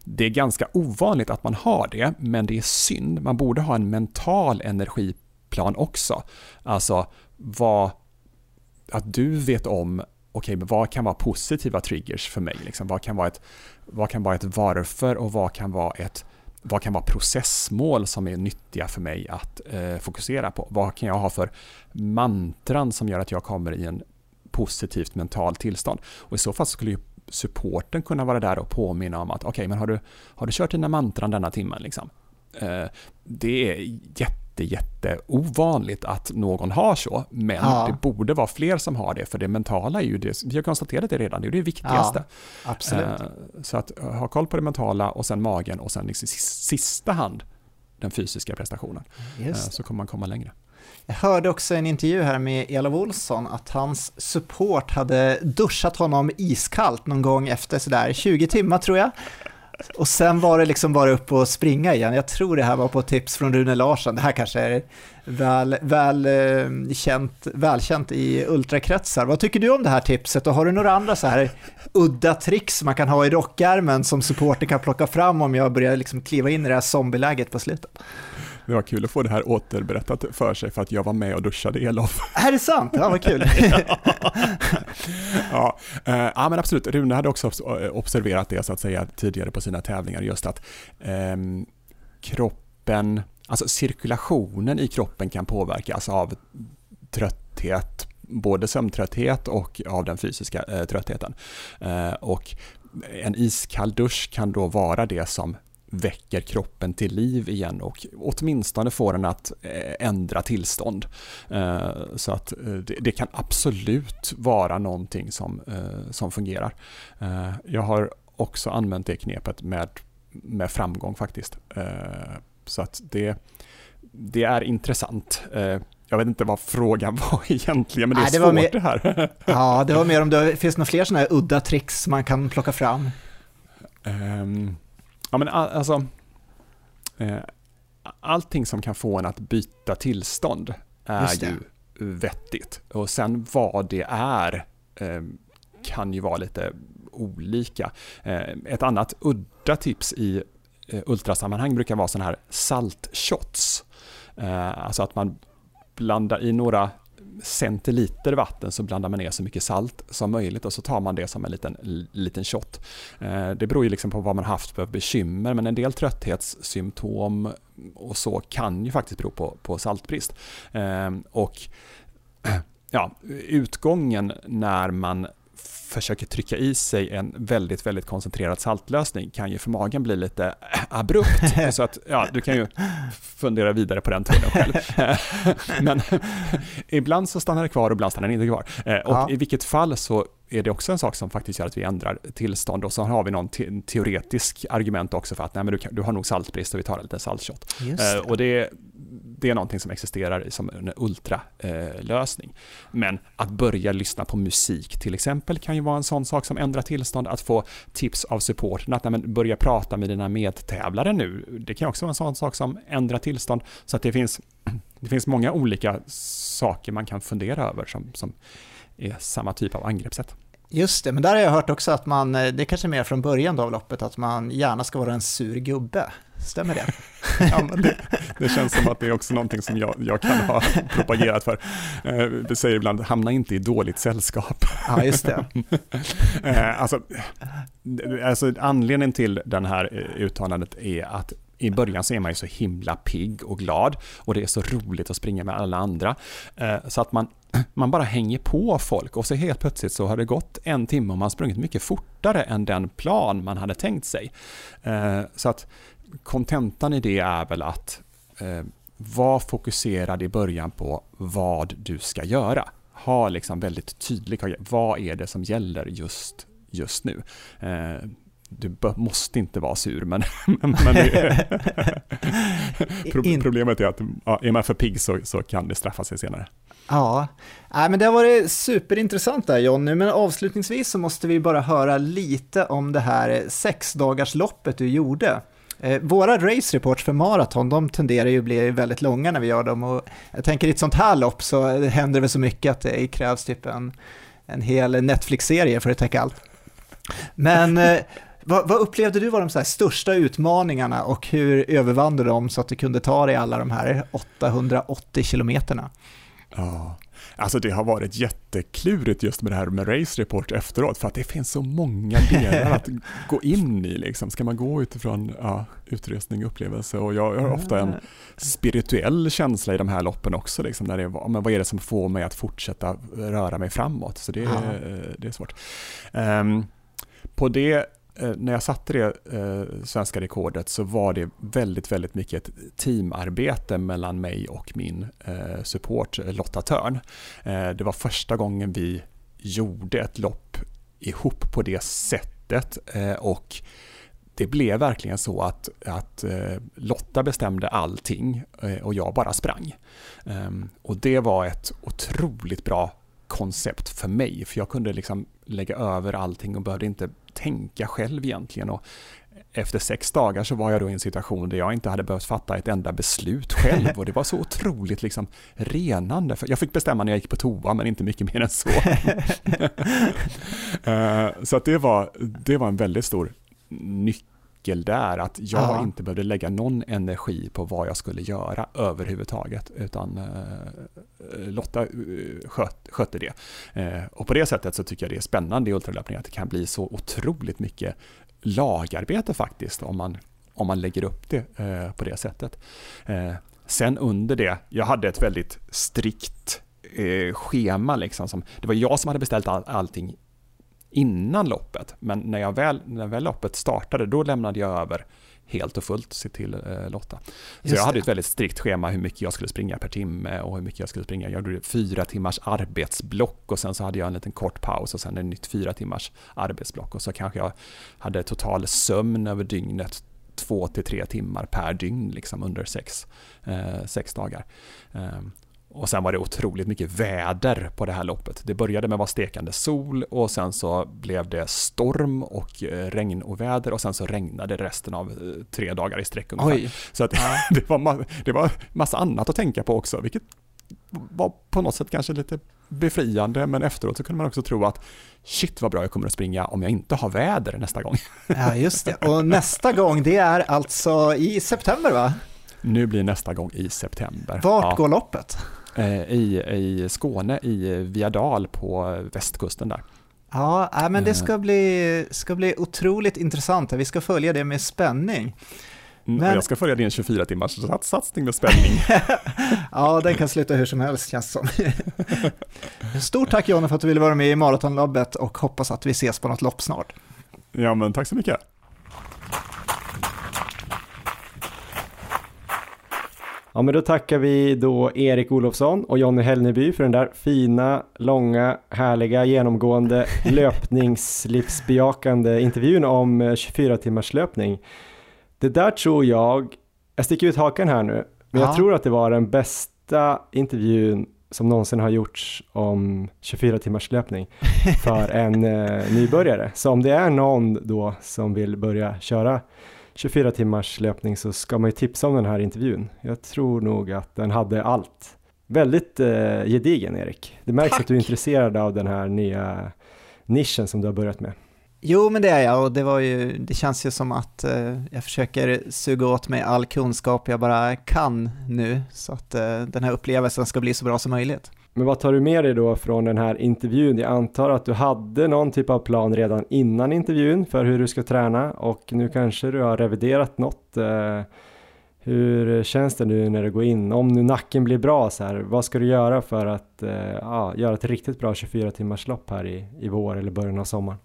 det är ganska ovanligt att man har det, men det är synd. Man borde ha en mental energiplan också. Alltså vad, att du vet om okej, okay, vad kan vara positiva triggers för mig? Liksom? Vad, kan vara ett, vad kan vara ett varför och vad kan vara ett vad kan vara processmål som är nyttiga för mig att eh, fokusera på? Vad kan jag ha för mantran som gör att jag kommer i en positivt mentalt tillstånd. Och i så fall skulle ju supporten kunna vara där och påminna om att okej, okay, men har du, har du kört dina mantran denna timmen? Liksom? Eh, det är jätte, jätte ovanligt att någon har så, men ja. det borde vara fler som har det, för det mentala är ju det, vi har konstaterat det redan, det är det viktigaste. Ja, absolut. Eh, så att ha koll på det mentala och sen magen och sen i sista hand den fysiska prestationen. Eh, så kommer man komma längre. Jag hörde också en intervju här med Elof Olsson att hans support hade duschat honom iskallt någon gång efter sådär 20 timmar tror jag. Och sen var det liksom bara upp och springa igen. Jag tror det här var på tips från Rune Larsson. Det här kanske är väl, väl, eh, känt, välkänt i ultrakretsar. Vad tycker du om det här tipset och har du några andra så här udda tricks man kan ha i rockärmen som supporten kan plocka fram om jag börjar liksom kliva in i det här zombieläget på slutet? Det var kul att få det här återberättat för sig för att jag var med och duschade Elof. Är det sant? Ja, vad kul. ja, äh, ja, men absolut. Rune hade också observerat det så att säga tidigare på sina tävlingar, just att eh, kroppen, alltså cirkulationen i kroppen kan påverkas av trötthet, både sömntrötthet och av den fysiska eh, tröttheten. Eh, och en iskall dusch kan då vara det som väcker kroppen till liv igen och åtminstone får den att eh, ändra tillstånd. Eh, så att eh, det kan absolut vara någonting som, som fungerar. Jag har också använt det knepet med, med framgång faktiskt. Så att det, det är intressant. jag vet inte vad frågan var egentligen, men det är Nej, det svårt var mer- det här. Ja, det var mer om det finns några fler sådana här udda tricks man kan plocka fram. Ehm, ja men all, alltså, eh, allting som kan få en att byta tillstånd är ju vettigt. Och sen vad det är eh, kan ju vara lite olika. Eh, ett annat udda tips i eh, ultrasammanhang brukar vara sådana här saltshots. Alltså att man blandar i några centiliter vatten så blandar man ner så mycket salt som möjligt och så tar man det som en liten, liten shot. Eh, det beror ju liksom på vad man haft för bekymmer men en del trötthetssymptom och så kan ju faktiskt bero på, på saltbrist. Eh, och ja, utgången när man försöker trycka i sig en väldigt, väldigt koncentrerad saltlösning kan ju för magen bli lite abrupt. Så att, ja, du kan ju fundera vidare på den tråden själv. Men ibland så stannar det kvar och ibland stannar det inte kvar. Eh, Och Ja. i vilket fall så är det också en sak som faktiskt gör att vi ändrar tillstånd och så har vi någon te- teoretisk argument också för att nej, men du, kan, du har nog saltbrist och vi tar en liten saltshot. Just Eh, och det, det är någonting som existerar som en ultralösning. Men att börja lyssna på musik till exempel kan ju vara en sån sak som ändrar tillstånd. Att få tips av supporten, att nej, men börja prata med dina medtävlare nu. Det kan också vara en sån sak som ändrar tillstånd. Så att det finns, det finns många olika saker man kan fundera över som, som är samma typ av angreppssätt. Just det, men där har jag hört också att man, eh, det är kanske mer från början av loppet, att man gärna ska vara en sur gubbe. Stämmer det? Ja, det, det känns som att det är också någonting som jag, jag kan ha propagerat för. Eh, Vi säger ibland, hamna inte i dåligt sällskap. Ja, just det. Eh, alltså, alltså, anledningen till den här eh, uttalandet är att i början så är man ju så himla pigg och glad och det är så roligt att springa med alla andra. Eh, så att man, man bara hänger på folk och så helt plötsligt så har det gått en timme och man har sprungit mycket fortare än den plan man hade tänkt sig. Eh, så att kontentan i det är väl att eh, var fokuserad i början på vad du ska göra. Ha liksom väldigt tydligt, vad är det som gäller just, just nu. Du måste inte vara sur, men, men In- problemet är att ja, är man för pigg så, så kan det straffa sig senare. Ja, Nej, men det har varit superintressant där Jonny, men avslutningsvis så måste vi bara höra lite om det här sexdagarsloppet du gjorde. Eh, våra race reports för maraton, de tenderar ju att bli väldigt långa när vi gör dem och jag tänker i ett sånt här lopp så händer det väl så mycket att det krävs typ en, en hel Netflix-serie för att täcka allt. Men eh, vad, vad upplevde du var de så här största utmaningarna och hur övervann du dem så att du kunde ta dig alla de här 880 kilometerna? Ja, alltså det har varit jätteklurigt just med det här med Race Report efteråt för att det finns så många delar att gå in i. Liksom. Ska man gå utifrån ja, utrustning, upplevelse och jag har ofta en spirituell känsla i de här loppen också. Liksom, där det är, men vad är det som får mig att fortsätta röra mig framåt? Så det, Ja. är- det är svårt. Ehm, på det Eh, när jag satte det eh, svenska rekordet så var det väldigt, väldigt mycket ett teamarbete mellan mig och min eh, support Lotta Törn. Det var första gången vi gjorde ett lopp ihop på det sättet och det blev verkligen så att, att Lotta bestämde allting och jag bara sprang. Ehm, och det var ett otroligt bra koncept för mig, för jag kunde liksom lägga över allting och behövde inte tänka själv egentligen. Och efter sex dagar så var jag då i en situation där jag inte hade behövt fatta ett enda beslut själv och det var så otroligt liksom renande. Jag fick bestämma när jag gick på toa men inte mycket mer än så. Eh, så att det, var, det var en väldigt stor nyckel där, att jag Ja. inte behövde lägga någon energi på vad jag skulle göra överhuvudtaget, utan eh, Lotta eh, sköt, skötte det. Eh, och på det sättet så tycker jag det är spännande i ultralöpning att det kan bli så otroligt mycket lagarbete faktiskt, om man, om man lägger upp det eh, på det sättet. Eh, sen under det, jag hade ett väldigt strikt eh, schema liksom, som, det var jag som hade beställt all, allting innan loppet, men när, jag väl, när väl loppet startade, då lämnade jag över helt och fullt se till eh, Lotta. Så Just jag hade det. ett väldigt strikt schema hur mycket jag skulle springa per timme och hur mycket jag skulle springa. Jag gjorde fyra timmars arbetsblock och sen så hade jag en liten kort paus och sen ett nytt fyra timmars arbetsblock och så kanske jag hade total sömn över dygnet två till tre timmar per dygn liksom under sex, eh, sex dagar. Ehm, Och sen var det otroligt mycket väder på det här loppet. Det började med att vara stekande sol och sen så blev det storm och eh, regn och väder och sen så regnade resten av eh, tre dagar i sträck ungefär. Oj. Så att, det, var ma- det var massa annat att tänka på också, vilket var på något sätt kanske lite befriande, men efteråt så kunde man också tro att shit vad bra jag kommer att springa om jag inte har väder nästa gång. Ja, just det. Och nästa gång, det är alltså i september va? Nu blir nästa gång i september. Vart Ja. går loppet? Eh, I, I Skåne, i Viadal på västkusten där. Ja, nej, men det Eh. ska bli, ska bli otroligt intressant. Vi ska följa det med spänning. Mm, Men- jag ska följa din 24 timmars sats- satsning med spänning. Ja, den kan sluta hur som helst känns som. Stort tack Jonny för att du ville vara med i Maratonlabbet och hoppas att vi ses på något lopp snart. ja, men tack så mycket. Ja men då tackar vi då Erik Olofsson och Jonny Hellneby för den där fina, långa, härliga, genomgående löpningslivsbejakande intervjun om eh, 24 timmars löpning. Det där tror jag, jag sticker ut hakan här nu, men Ja. jag tror att det var den bästa intervjun som någonsin har gjorts om 24 timmars löpning för en eh, nybörjare. Så om det är någon då som vill börja köra 24 timmars löpning så ska man ju tipsa om den här intervjun. Jag tror nog att den hade allt. Väldigt eh, gedigen Erik. Det märks Tack. att du är intresserad av den här nya nischen som du har börjat med. Jo, men det är jag och det, var ju, det känns ju som att eh, jag försöker suga åt mig all kunskap jag bara kan nu så att eh, den här upplevelsen ska bli så bra som möjligt. Men vad tar du med dig då från den här intervjun? Jag antar att du hade någon typ av plan redan innan intervjun för hur du ska träna och nu kanske du har reviderat något. Eh, hur känns det nu när du går in? Om nu nacken blir bra så här, vad ska du göra för att eh, ja, göra ett riktigt bra 24 timmars lopp här i, i vår eller början av sommaren?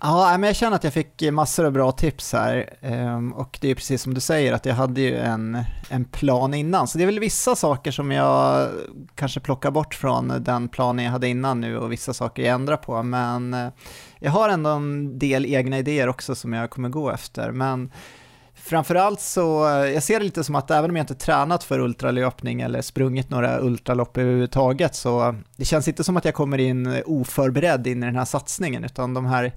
Ja, men jag känner att jag fick massor av bra tips här ehm, och det är precis som du säger att jag hade ju en, en plan innan. Så det är väl vissa saker som jag kanske plockar bort från den planen jag hade innan nu och vissa saker jag ändrar på. Men eh, jag har ändå en del egna idéer också som jag kommer gå efter. Men framförallt så, eh, jag ser det lite som att även om jag inte tränat för ultralöpning eller sprungit några ultralopp överhuvudtaget så eh, det känns inte som att jag kommer in oförberedd in i den här satsningen utan de här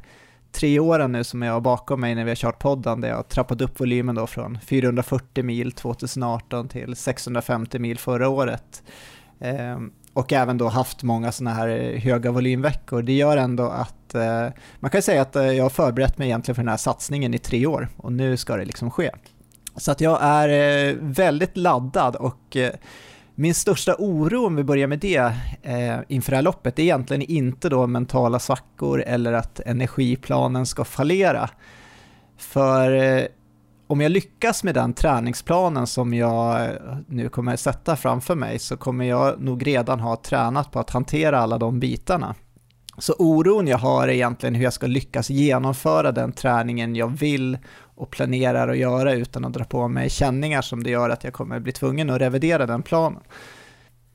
tre åren nu som jag har bakom mig när vi har kört podden där jag har trappat upp volymen då från 440 mil 2018 till 650 mil förra året. Eh, och även då haft många sådana här höga volymveckor. Det gör ändå att eh, man kan säga att eh, jag har förberett mig egentligen för den här satsningen i tre år och nu ska det liksom ske. Så att jag är eh, väldigt laddad och eh, min största oro, om vi börjar med det, eh, inför det här loppet, är egentligen inte då mentala svackor eller att energiplanen ska fallera. För eh, om jag lyckas med den träningsplanen som jag eh, nu kommer sätta framför mig så kommer jag nog redan ha tränat på att hantera alla de bitarna. Så oron jag har är egentligen hur jag ska lyckas genomföra den träningen jag vill och planerar att göra utan att dra på mig känningar som det gör att jag kommer bli tvungen att revidera den planen.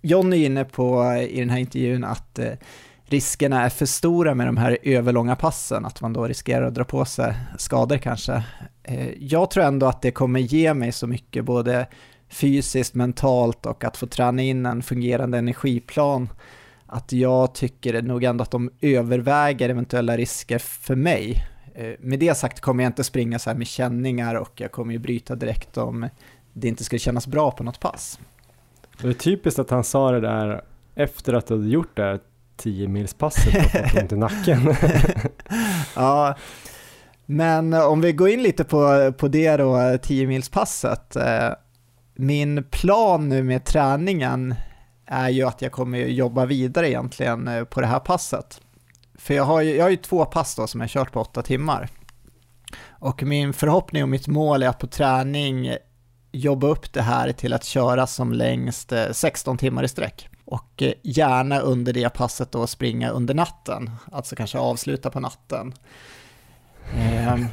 John är inne på i den här intervjun att eh, riskerna är för stora med de här överlånga passen, att man då riskerar att dra på sig skador kanske. Eh, jag tror ändå att det kommer ge mig så mycket, både fysiskt, mentalt och att få träna in en fungerande energiplan, att jag tycker nog ändå att de överväger eventuella risker för mig. Eh, Med det sagt kommer jag inte springa så här med känningar och jag kommer ju bryta direkt om det inte skulle kännas bra på något pass. Det är typiskt att han sa det där efter att du hade gjort det här 10 milspasset och fått ont i nacken. Ja, men om vi går in lite på, på det då, 10-milspasset. Eh, Min plan nu med träningen är ju att jag kommer jobba vidare egentligen eh, på det här passet. För jag har ju, jag har ju två pass då som jag kört på åtta timmar. Och min förhoppning och mitt mål är att på träning jobba upp det här till att köra som längst eh, 16 timmar i sträck. Och eh, gärna under det passet då springa under natten, alltså kanske avsluta på natten. Ehm,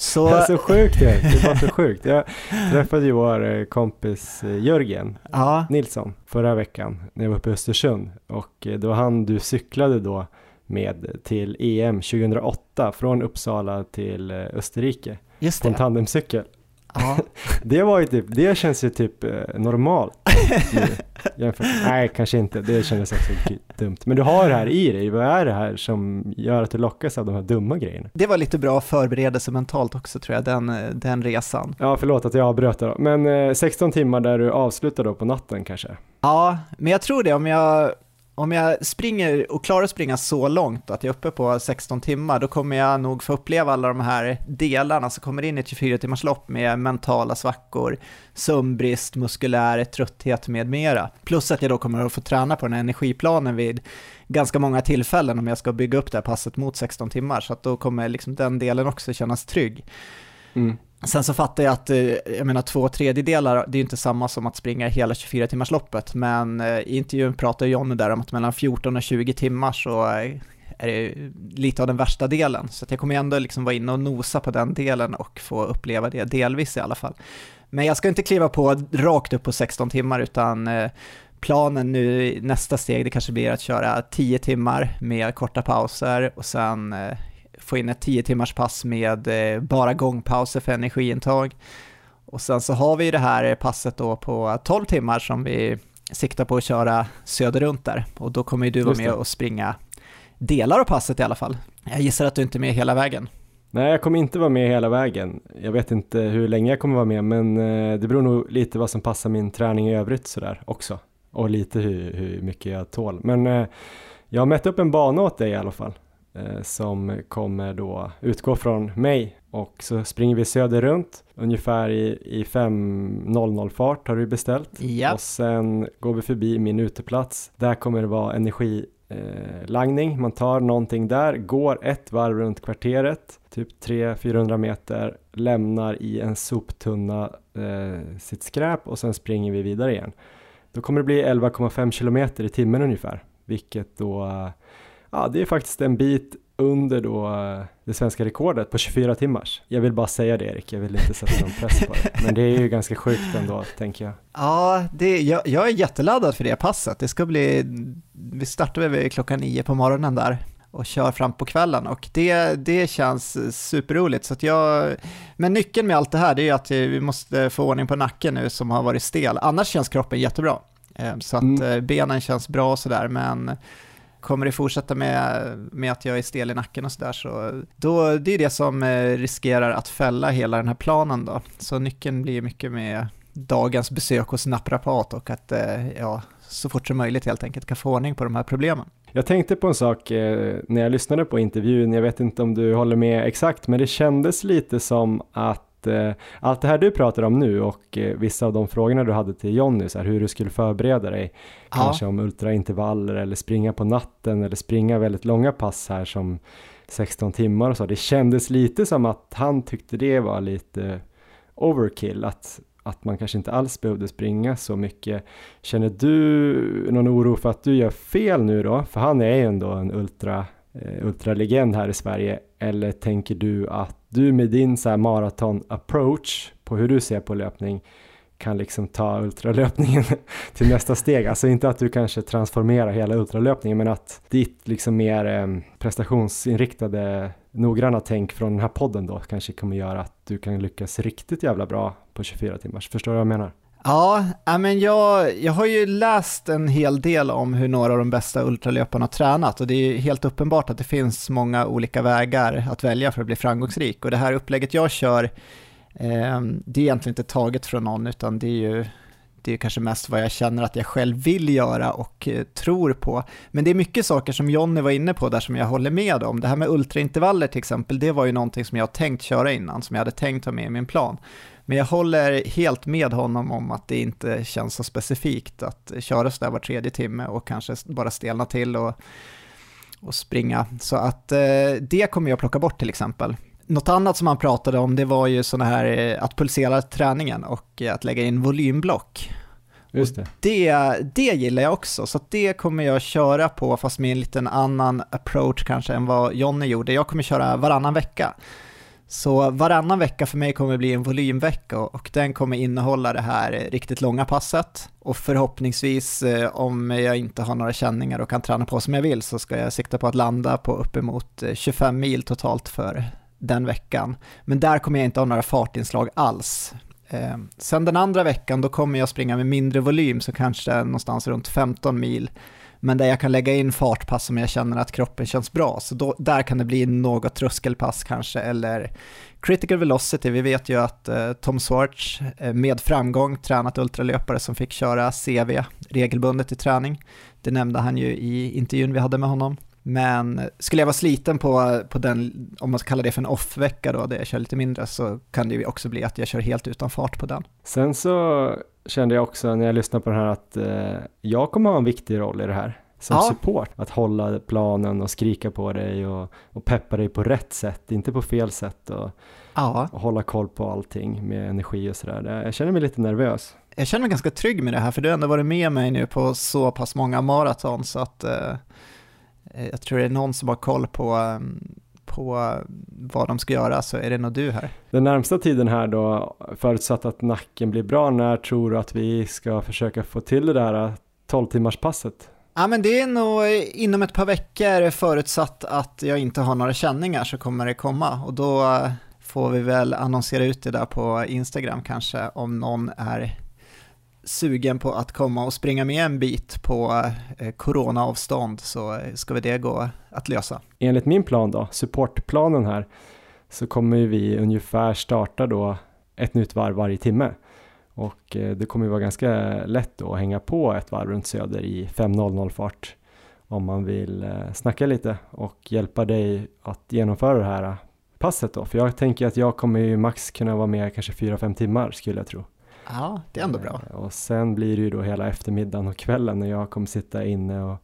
så, Det är så sjukt det, det är bara så sjukt. Jag träffade ju vår eh, kompis eh, Jörgen ja, Nilsson förra veckan när jag var uppe i Östersund. Och eh, det var han du cyklade då med till EM 2008 från Uppsala till Österrike. Just på en tandemcykel. Ja. Det var ju typ, det känns ju typ eh, normalt. Nej, kanske inte. Det kändes också dumt. Men du har det här i dig. Vad är det här som gör att du lockas av de här dumma grejerna? Det var lite bra förberedelse mentalt också tror jag, den, den resan. Ja, förlåt att jag avbröt då. Men eh, 16 timmar där du avslutar då på natten kanske? Ja, men jag tror det om jag om jag springer och klarar att springa så långt att jag är uppe på 16 timmar, då kommer jag nog få uppleva alla de här delarna som kommer in i ett 24 timmars lopp med mentala svackor, sömnbrist, muskulär trötthet med mera. Plus att jag då kommer att få träna på den här energiplanen vid ganska många tillfällen om jag ska bygga upp det här passet mot 16 timmar, så att då kommer liksom den delen också kännas trygg. Mm. Sen så fattar jag att, eh, jag menar två tredjedelar, det är ju inte samma som att springa hela 24 timmars loppet, men eh, i intervjun pratar Jonny där om att mellan 14 och 20 timmar så eh, är det lite av den värsta delen. Så att jag kommer ändå liksom vara inne och nosa på den delen och få uppleva det delvis i alla fall. Men jag ska inte kliva på rakt upp på 16 timmar utan planen nu, nästa steg, det kanske blir att köra 10 timmar med korta pauser och sen få in ett 10 timmars pass med eh, bara gångpauser för energiintag. Och sen så har vi det här passet då på 12 timmar som vi siktar på att köra söderrunt där och då kommer ju du vara med och springa delar av passet i alla fall. Jag gissar att du inte är med hela vägen. Nej, jag kommer inte vara med hela vägen. Jag vet inte hur länge jag kommer vara med, men eh, det beror nog lite vad som passar min träning i övrigt sådär också. Och lite hur, hur mycket jag tål. Men eh, jag har mätt upp en bana åt dig i alla fall. Eh, som kommer då utgå från mig och så springer vi söder runt ungefär i, i 5.00 fart har du beställt ja. och sen går vi förbi min uteplats. Där kommer det vara energilagning. Eh, Man tar någonting där, går ett varv runt kvarteret, typ 300-400 meter, lämnar i en soptunna eh, sitt skräp och sen springer vi vidare igen. Då kommer det bli 11,5 kilometer i timmen ungefär, vilket då Ja, det är faktiskt en bit under då eh, det svenska rekordet på 24 timmars. Jag vill bara säga det Erik, jag vill inte sätta någon press på det. Men det är ju ganska sjukt ändå, tänker jag. Ja, det, jag, jag är jätteladdad för det passet. Det ska bli, vi startar väl klockan nio på morgonen där och kör fram på kvällen och det, det känns superroligt. Så att jag, men nyckeln med allt det här det är ju att vi måste få ordning på nacken nu som har varit stel. Annars känns kroppen jättebra. Eh, så att mm. Eh, benen känns bra och sådär men kommer det fortsätta med, med att jag är stel i nacken och sådär så då, det är det som eh, riskerar att fälla hela den här planen då. Så nyckeln blir mycket med dagens besök hos naprapat och att eh, ja, så fort som möjligt helt enkelt kan få ordning på de här problemen. Jag tänkte på en sak eh, när jag lyssnade på intervjun, jag vet inte om du håller med exakt, men det kändes lite som att eh, allt det här du pratar om nu och eh, vissa av de frågorna du hade till Jonny, så här, hur du skulle förbereda dig, ja. kanske om ultraintervaller eller springa på natten eller springa väldigt långa pass här som 16 timmar och så. Det kändes lite som att han tyckte det var lite overkill, att att man kanske inte alls behövde springa så mycket. Känner du någon oro för att du gör fel nu då? För han är ju ändå en ultra, Eh, ultralegend här i Sverige. Eller tänker du att du med din så här maraton approach på hur du ser på löpning kan liksom ta ultralöpningen till nästa steg. Alltså inte att du kanske transformerar hela ultralöpningen men att ditt liksom mer eh, prestationsinriktade noggranna tänk från den här podden då kanske kommer göra att du kan lyckas riktigt jävla bra på 24 timmars. Förstår du vad jag menar? Ja, men jag, jag har ju läst en hel del om hur några av de bästa ultralöparna har tränat och det är helt uppenbart att det finns många olika vägar att välja för att bli framgångsrik och det här upplägget jag kör, eh, det är egentligen inte taget från någon utan det är ju det är kanske mest vad jag känner att jag själv vill göra och eh, tror på. Men det är mycket saker som Jonny var inne på där som jag håller med om. Det här med ultraintervaller till exempel, det var ju någonting som jag tänkt köra innan, som jag hade tänkt ha med i min plan. Men jag håller helt med honom om att det inte känns så specifikt att köra sådär var tredje timme och kanske bara stelna till och, och springa. Så att eh, det kommer jag plocka bort till exempel. Något annat som han pratade om det var ju sådana här eh, att pulsera träningen och att lägga in volymblock. Just det. det. Det gillar jag också, så det kommer jag köra på fast med en liten annan approach kanske än vad Jonny gjorde. Jag kommer köra varannan vecka. Så varannan vecka för mig kommer bli en volymvecka och den kommer innehålla det här riktigt långa passet. Och förhoppningsvis eh, om jag inte har några känningar och kan träna på som jag vill så ska jag sikta på att landa på uppemot eh, 25 mil totalt för den veckan. Men där kommer jag inte ha några fartinslag alls. Ehm, sen den andra veckan då kommer jag springa med mindre volym, så kanske någonstans runt 15 mil. Men där jag kan lägga in fartpass som jag känner att kroppen känns bra. Så då, där kan det bli något tröskelpass kanske, eller critical velocity. Vi vet ju att eh, Tom Swartz eh, med framgång tränat ultralöpare som fick köra CV regelbundet i träning. Det nämnde han ju i intervjun vi hade med honom. Men skulle jag vara sliten på, på den, om man ska kalla det för en off-vecka då, där jag kör lite mindre, så kan det ju också bli att jag kör helt utan fart på den. Sen så kände jag också när jag lyssnade på den här att eh, jag kommer ha en viktig roll i det här som ja. support. Att hålla planen och skrika på dig och, och peppa dig på rätt sätt, inte på fel sätt och, ja. och hålla koll på allting med energi och sådär. Jag känner mig lite nervös. Jag känner mig ganska trygg med det här, för du har ändå varit med mig nu på så pass många maraton så att eh, jag tror det är någon som har koll på um, på vad de ska göra så är det nog du här. Den närmsta tiden här då, förutsatt att nacken blir bra, när tror du att vi ska försöka få till det där 12 timmars passet? Ja men det är nog inom ett par veckor förutsatt att jag inte har några känningar så kommer det komma och då får vi väl annonsera ut det där på Instagram kanske om någon är sugen på att komma och springa med en bit på eh, coronaavstånd så eh, ska vi det gå att lösa. Enligt min plan då, supportplanen här, så kommer vi ungefär starta då ett nytt varv varje timme. Och eh, det kommer ju vara ganska lätt då att hänga på ett varv runt Söder i 5.00 fart om man vill snacka lite och hjälpa dig att genomföra det här passet då. För jag tänker att jag kommer ju max kunna vara med kanske 4-5 timmar skulle jag tro. Ja, det är ändå bra. Eh, och sen blir det ju då hela eftermiddagen och kvällen när jag kommer sitta inne och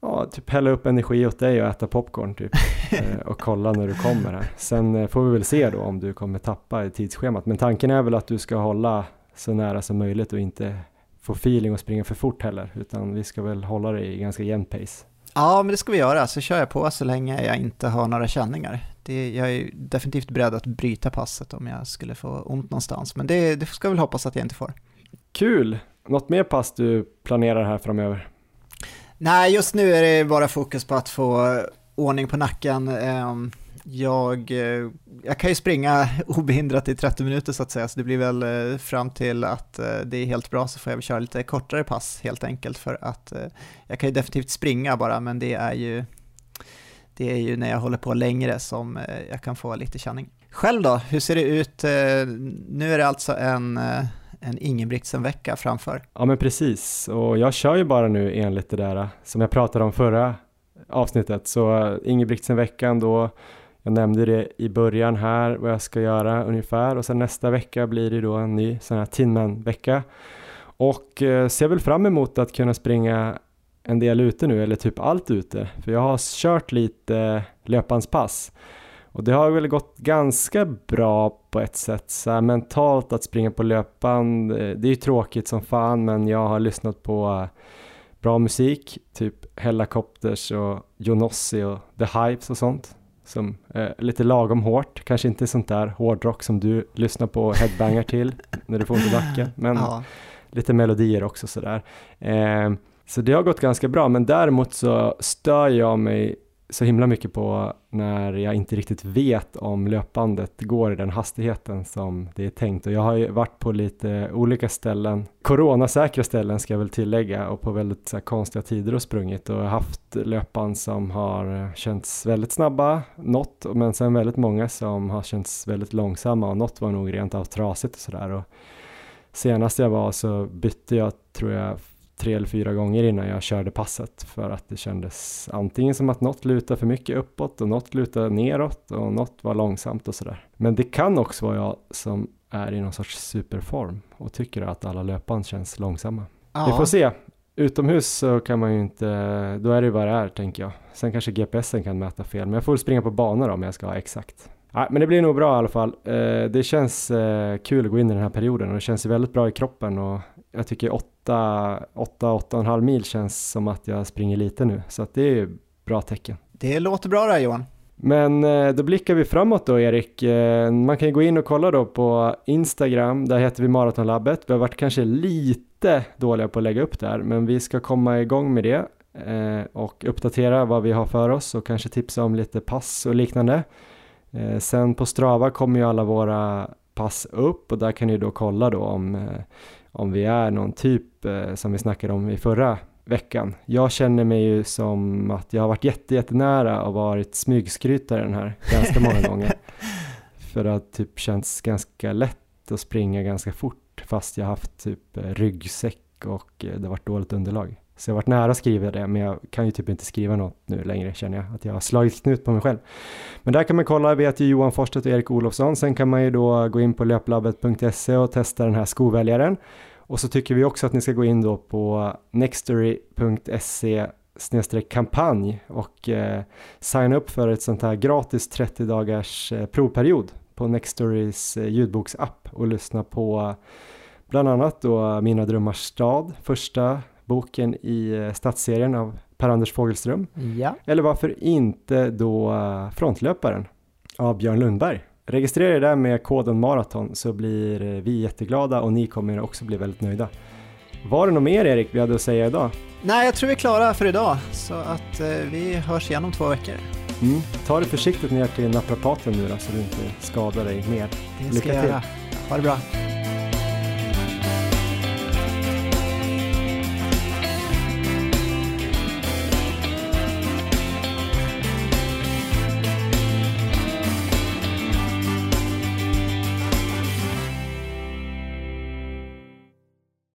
ja, typ hälla upp energi åt dig och äta popcorn typ eh, och kolla när du kommer här. Sen eh, får vi väl se då om du kommer tappa i tidsschemat. Men tanken är väl att du ska hålla så nära som möjligt och inte få feeling och springa för fort heller, utan vi ska väl hålla det i ganska jämn pace. Ja, men det ska vi göra, så kör jag på så länge jag inte har några känningar. Det, jag är definitivt beredd att bryta passet om jag skulle få ont någonstans, men det, det ska väl hoppas att jag inte får. Kul! Något mer pass du planerar här framöver? Nej, just nu är det bara fokus på att få ordning på nacken. Jag, eh, jag kan ju springa obehindrat i 30 minuter så att säga, så det blir väl eh, fram till att eh, det är helt bra så får jag väl köra lite kortare pass helt enkelt för att jag kan ju definitivt springa bara, men det är ju, det är ju när jag håller på längre som jag kan få lite känning. Själv då, hur ser det ut? Nu är det alltså en en Ingebrigtsen-vecka framför. Ja men precis, och jag kör ju bara nu enligt det där som jag pratade om förra avsnittet. Så Ingebrigtsen-veckan då, jag nämnde det i början här vad jag ska göra ungefär och sen nästa vecka blir det då en ny sån här Tinman-vecka. Och eh, ser väl fram emot att kunna springa en del ute nu, eller typ allt ute. För jag har kört lite löpanspass och det har väl gått ganska bra på ett sätt så här, mentalt att springa på löpband. Eh, det är ju tråkigt som fan men jag har lyssnat på eh, bra musik, typ Hellacopters och Jonossi och The Hypes och sånt. Som är lite lagom hårt, kanske inte sånt där hårdrock som du lyssnar på och headbangar till när du får ont i nacken, men ja. lite melodier också sådär. Eh, så det har gått ganska bra, men däremot så stör jag mig så himla mycket på när jag inte riktigt vet om löpbandet går i den hastigheten som det är tänkt. Och jag har ju varit på lite olika ställen, coronasäkra ställen ska jag väl tillägga och på väldigt så här, konstiga tider och sprungit. Och haft löpband som har känts väldigt snabba, något, men sen väldigt många som har känts väldigt långsamma och något var nog rent av trasigt och sådär. Och senast jag var så bytte jag tror jag tre eller fyra gånger innan jag körde passet för att det kändes antingen som att något lutar för mycket uppåt och något lutar neråt och något var långsamt och sådär. Men det kan också vara jag som är i någon sorts superform och tycker att alla löpband känns långsamma. Ja. Vi får se. Utomhus så kan man ju inte, då är det ju vad det är tänker jag. Sen kanske GPSen kan mäta fel, men jag får väl springa på banor om jag ska ha exakt. Nej, men det blir nog bra i alla fall. Eh, det känns eh, kul att gå in i den här perioden och det känns väldigt bra i kroppen och jag tycker 8-8,5 mil känns som att jag springer lite nu, så att det är bra tecken. Det låter bra där Johan. Men eh, då blickar vi framåt då Erik. Eh, man kan ju gå in och kolla då på Instagram, där heter vi Maratonlabbet. Vi har varit kanske lite dåliga på att lägga upp där, men vi ska komma igång med det eh, och uppdatera vad vi har för oss och kanske tipsa om lite pass och liknande. Sen på Strava kommer ju alla våra pass upp och där kan ni då kolla då om, om vi är någon typ eh, som vi snackade om i förra veckan. Jag känner mig ju som att jag har varit jätte, jättenära och varit smygskrytare den här ganska många gånger. För att typ känns ganska lätt att springa ganska fort fast jag haft typ ryggsäck och det har varit dåligt underlag. Så jag har varit nära att skriva det, men jag kan ju typ inte skriva något nu längre känner jag, att jag har slagit knut på mig själv. Men där kan man kolla, vi heter Johan Forsstedt och Erik Olofsson. Sen kan man ju då gå in på löplabbet.se och testa den här skoväljaren. Och så tycker vi också att ni ska gå in då på nextory.se kampanj och eh, signa upp för ett sånt här gratis 30 dagars eh, provperiod på Nextorys eh, ljudboksapp och lyssna på bland annat då Mina drömmars stad, första boken i eh, stadsserien av Per-Anders Fogelström. Ja. Eller varför inte då eh, Frontlöparen av Björn Lundberg. Registrera er där med koden maraton så blir eh, vi jätteglada och ni kommer också bli väldigt nöjda. Var det något mer Erik vi hade att säga idag? Nej, jag tror vi är klara för idag så att eh, vi hörs igen om två veckor. Mm. Ta det försiktigt ner till naprapaten nu då så du inte skadar dig mer. Det ska Lycka jag till! göra. Ha det bra!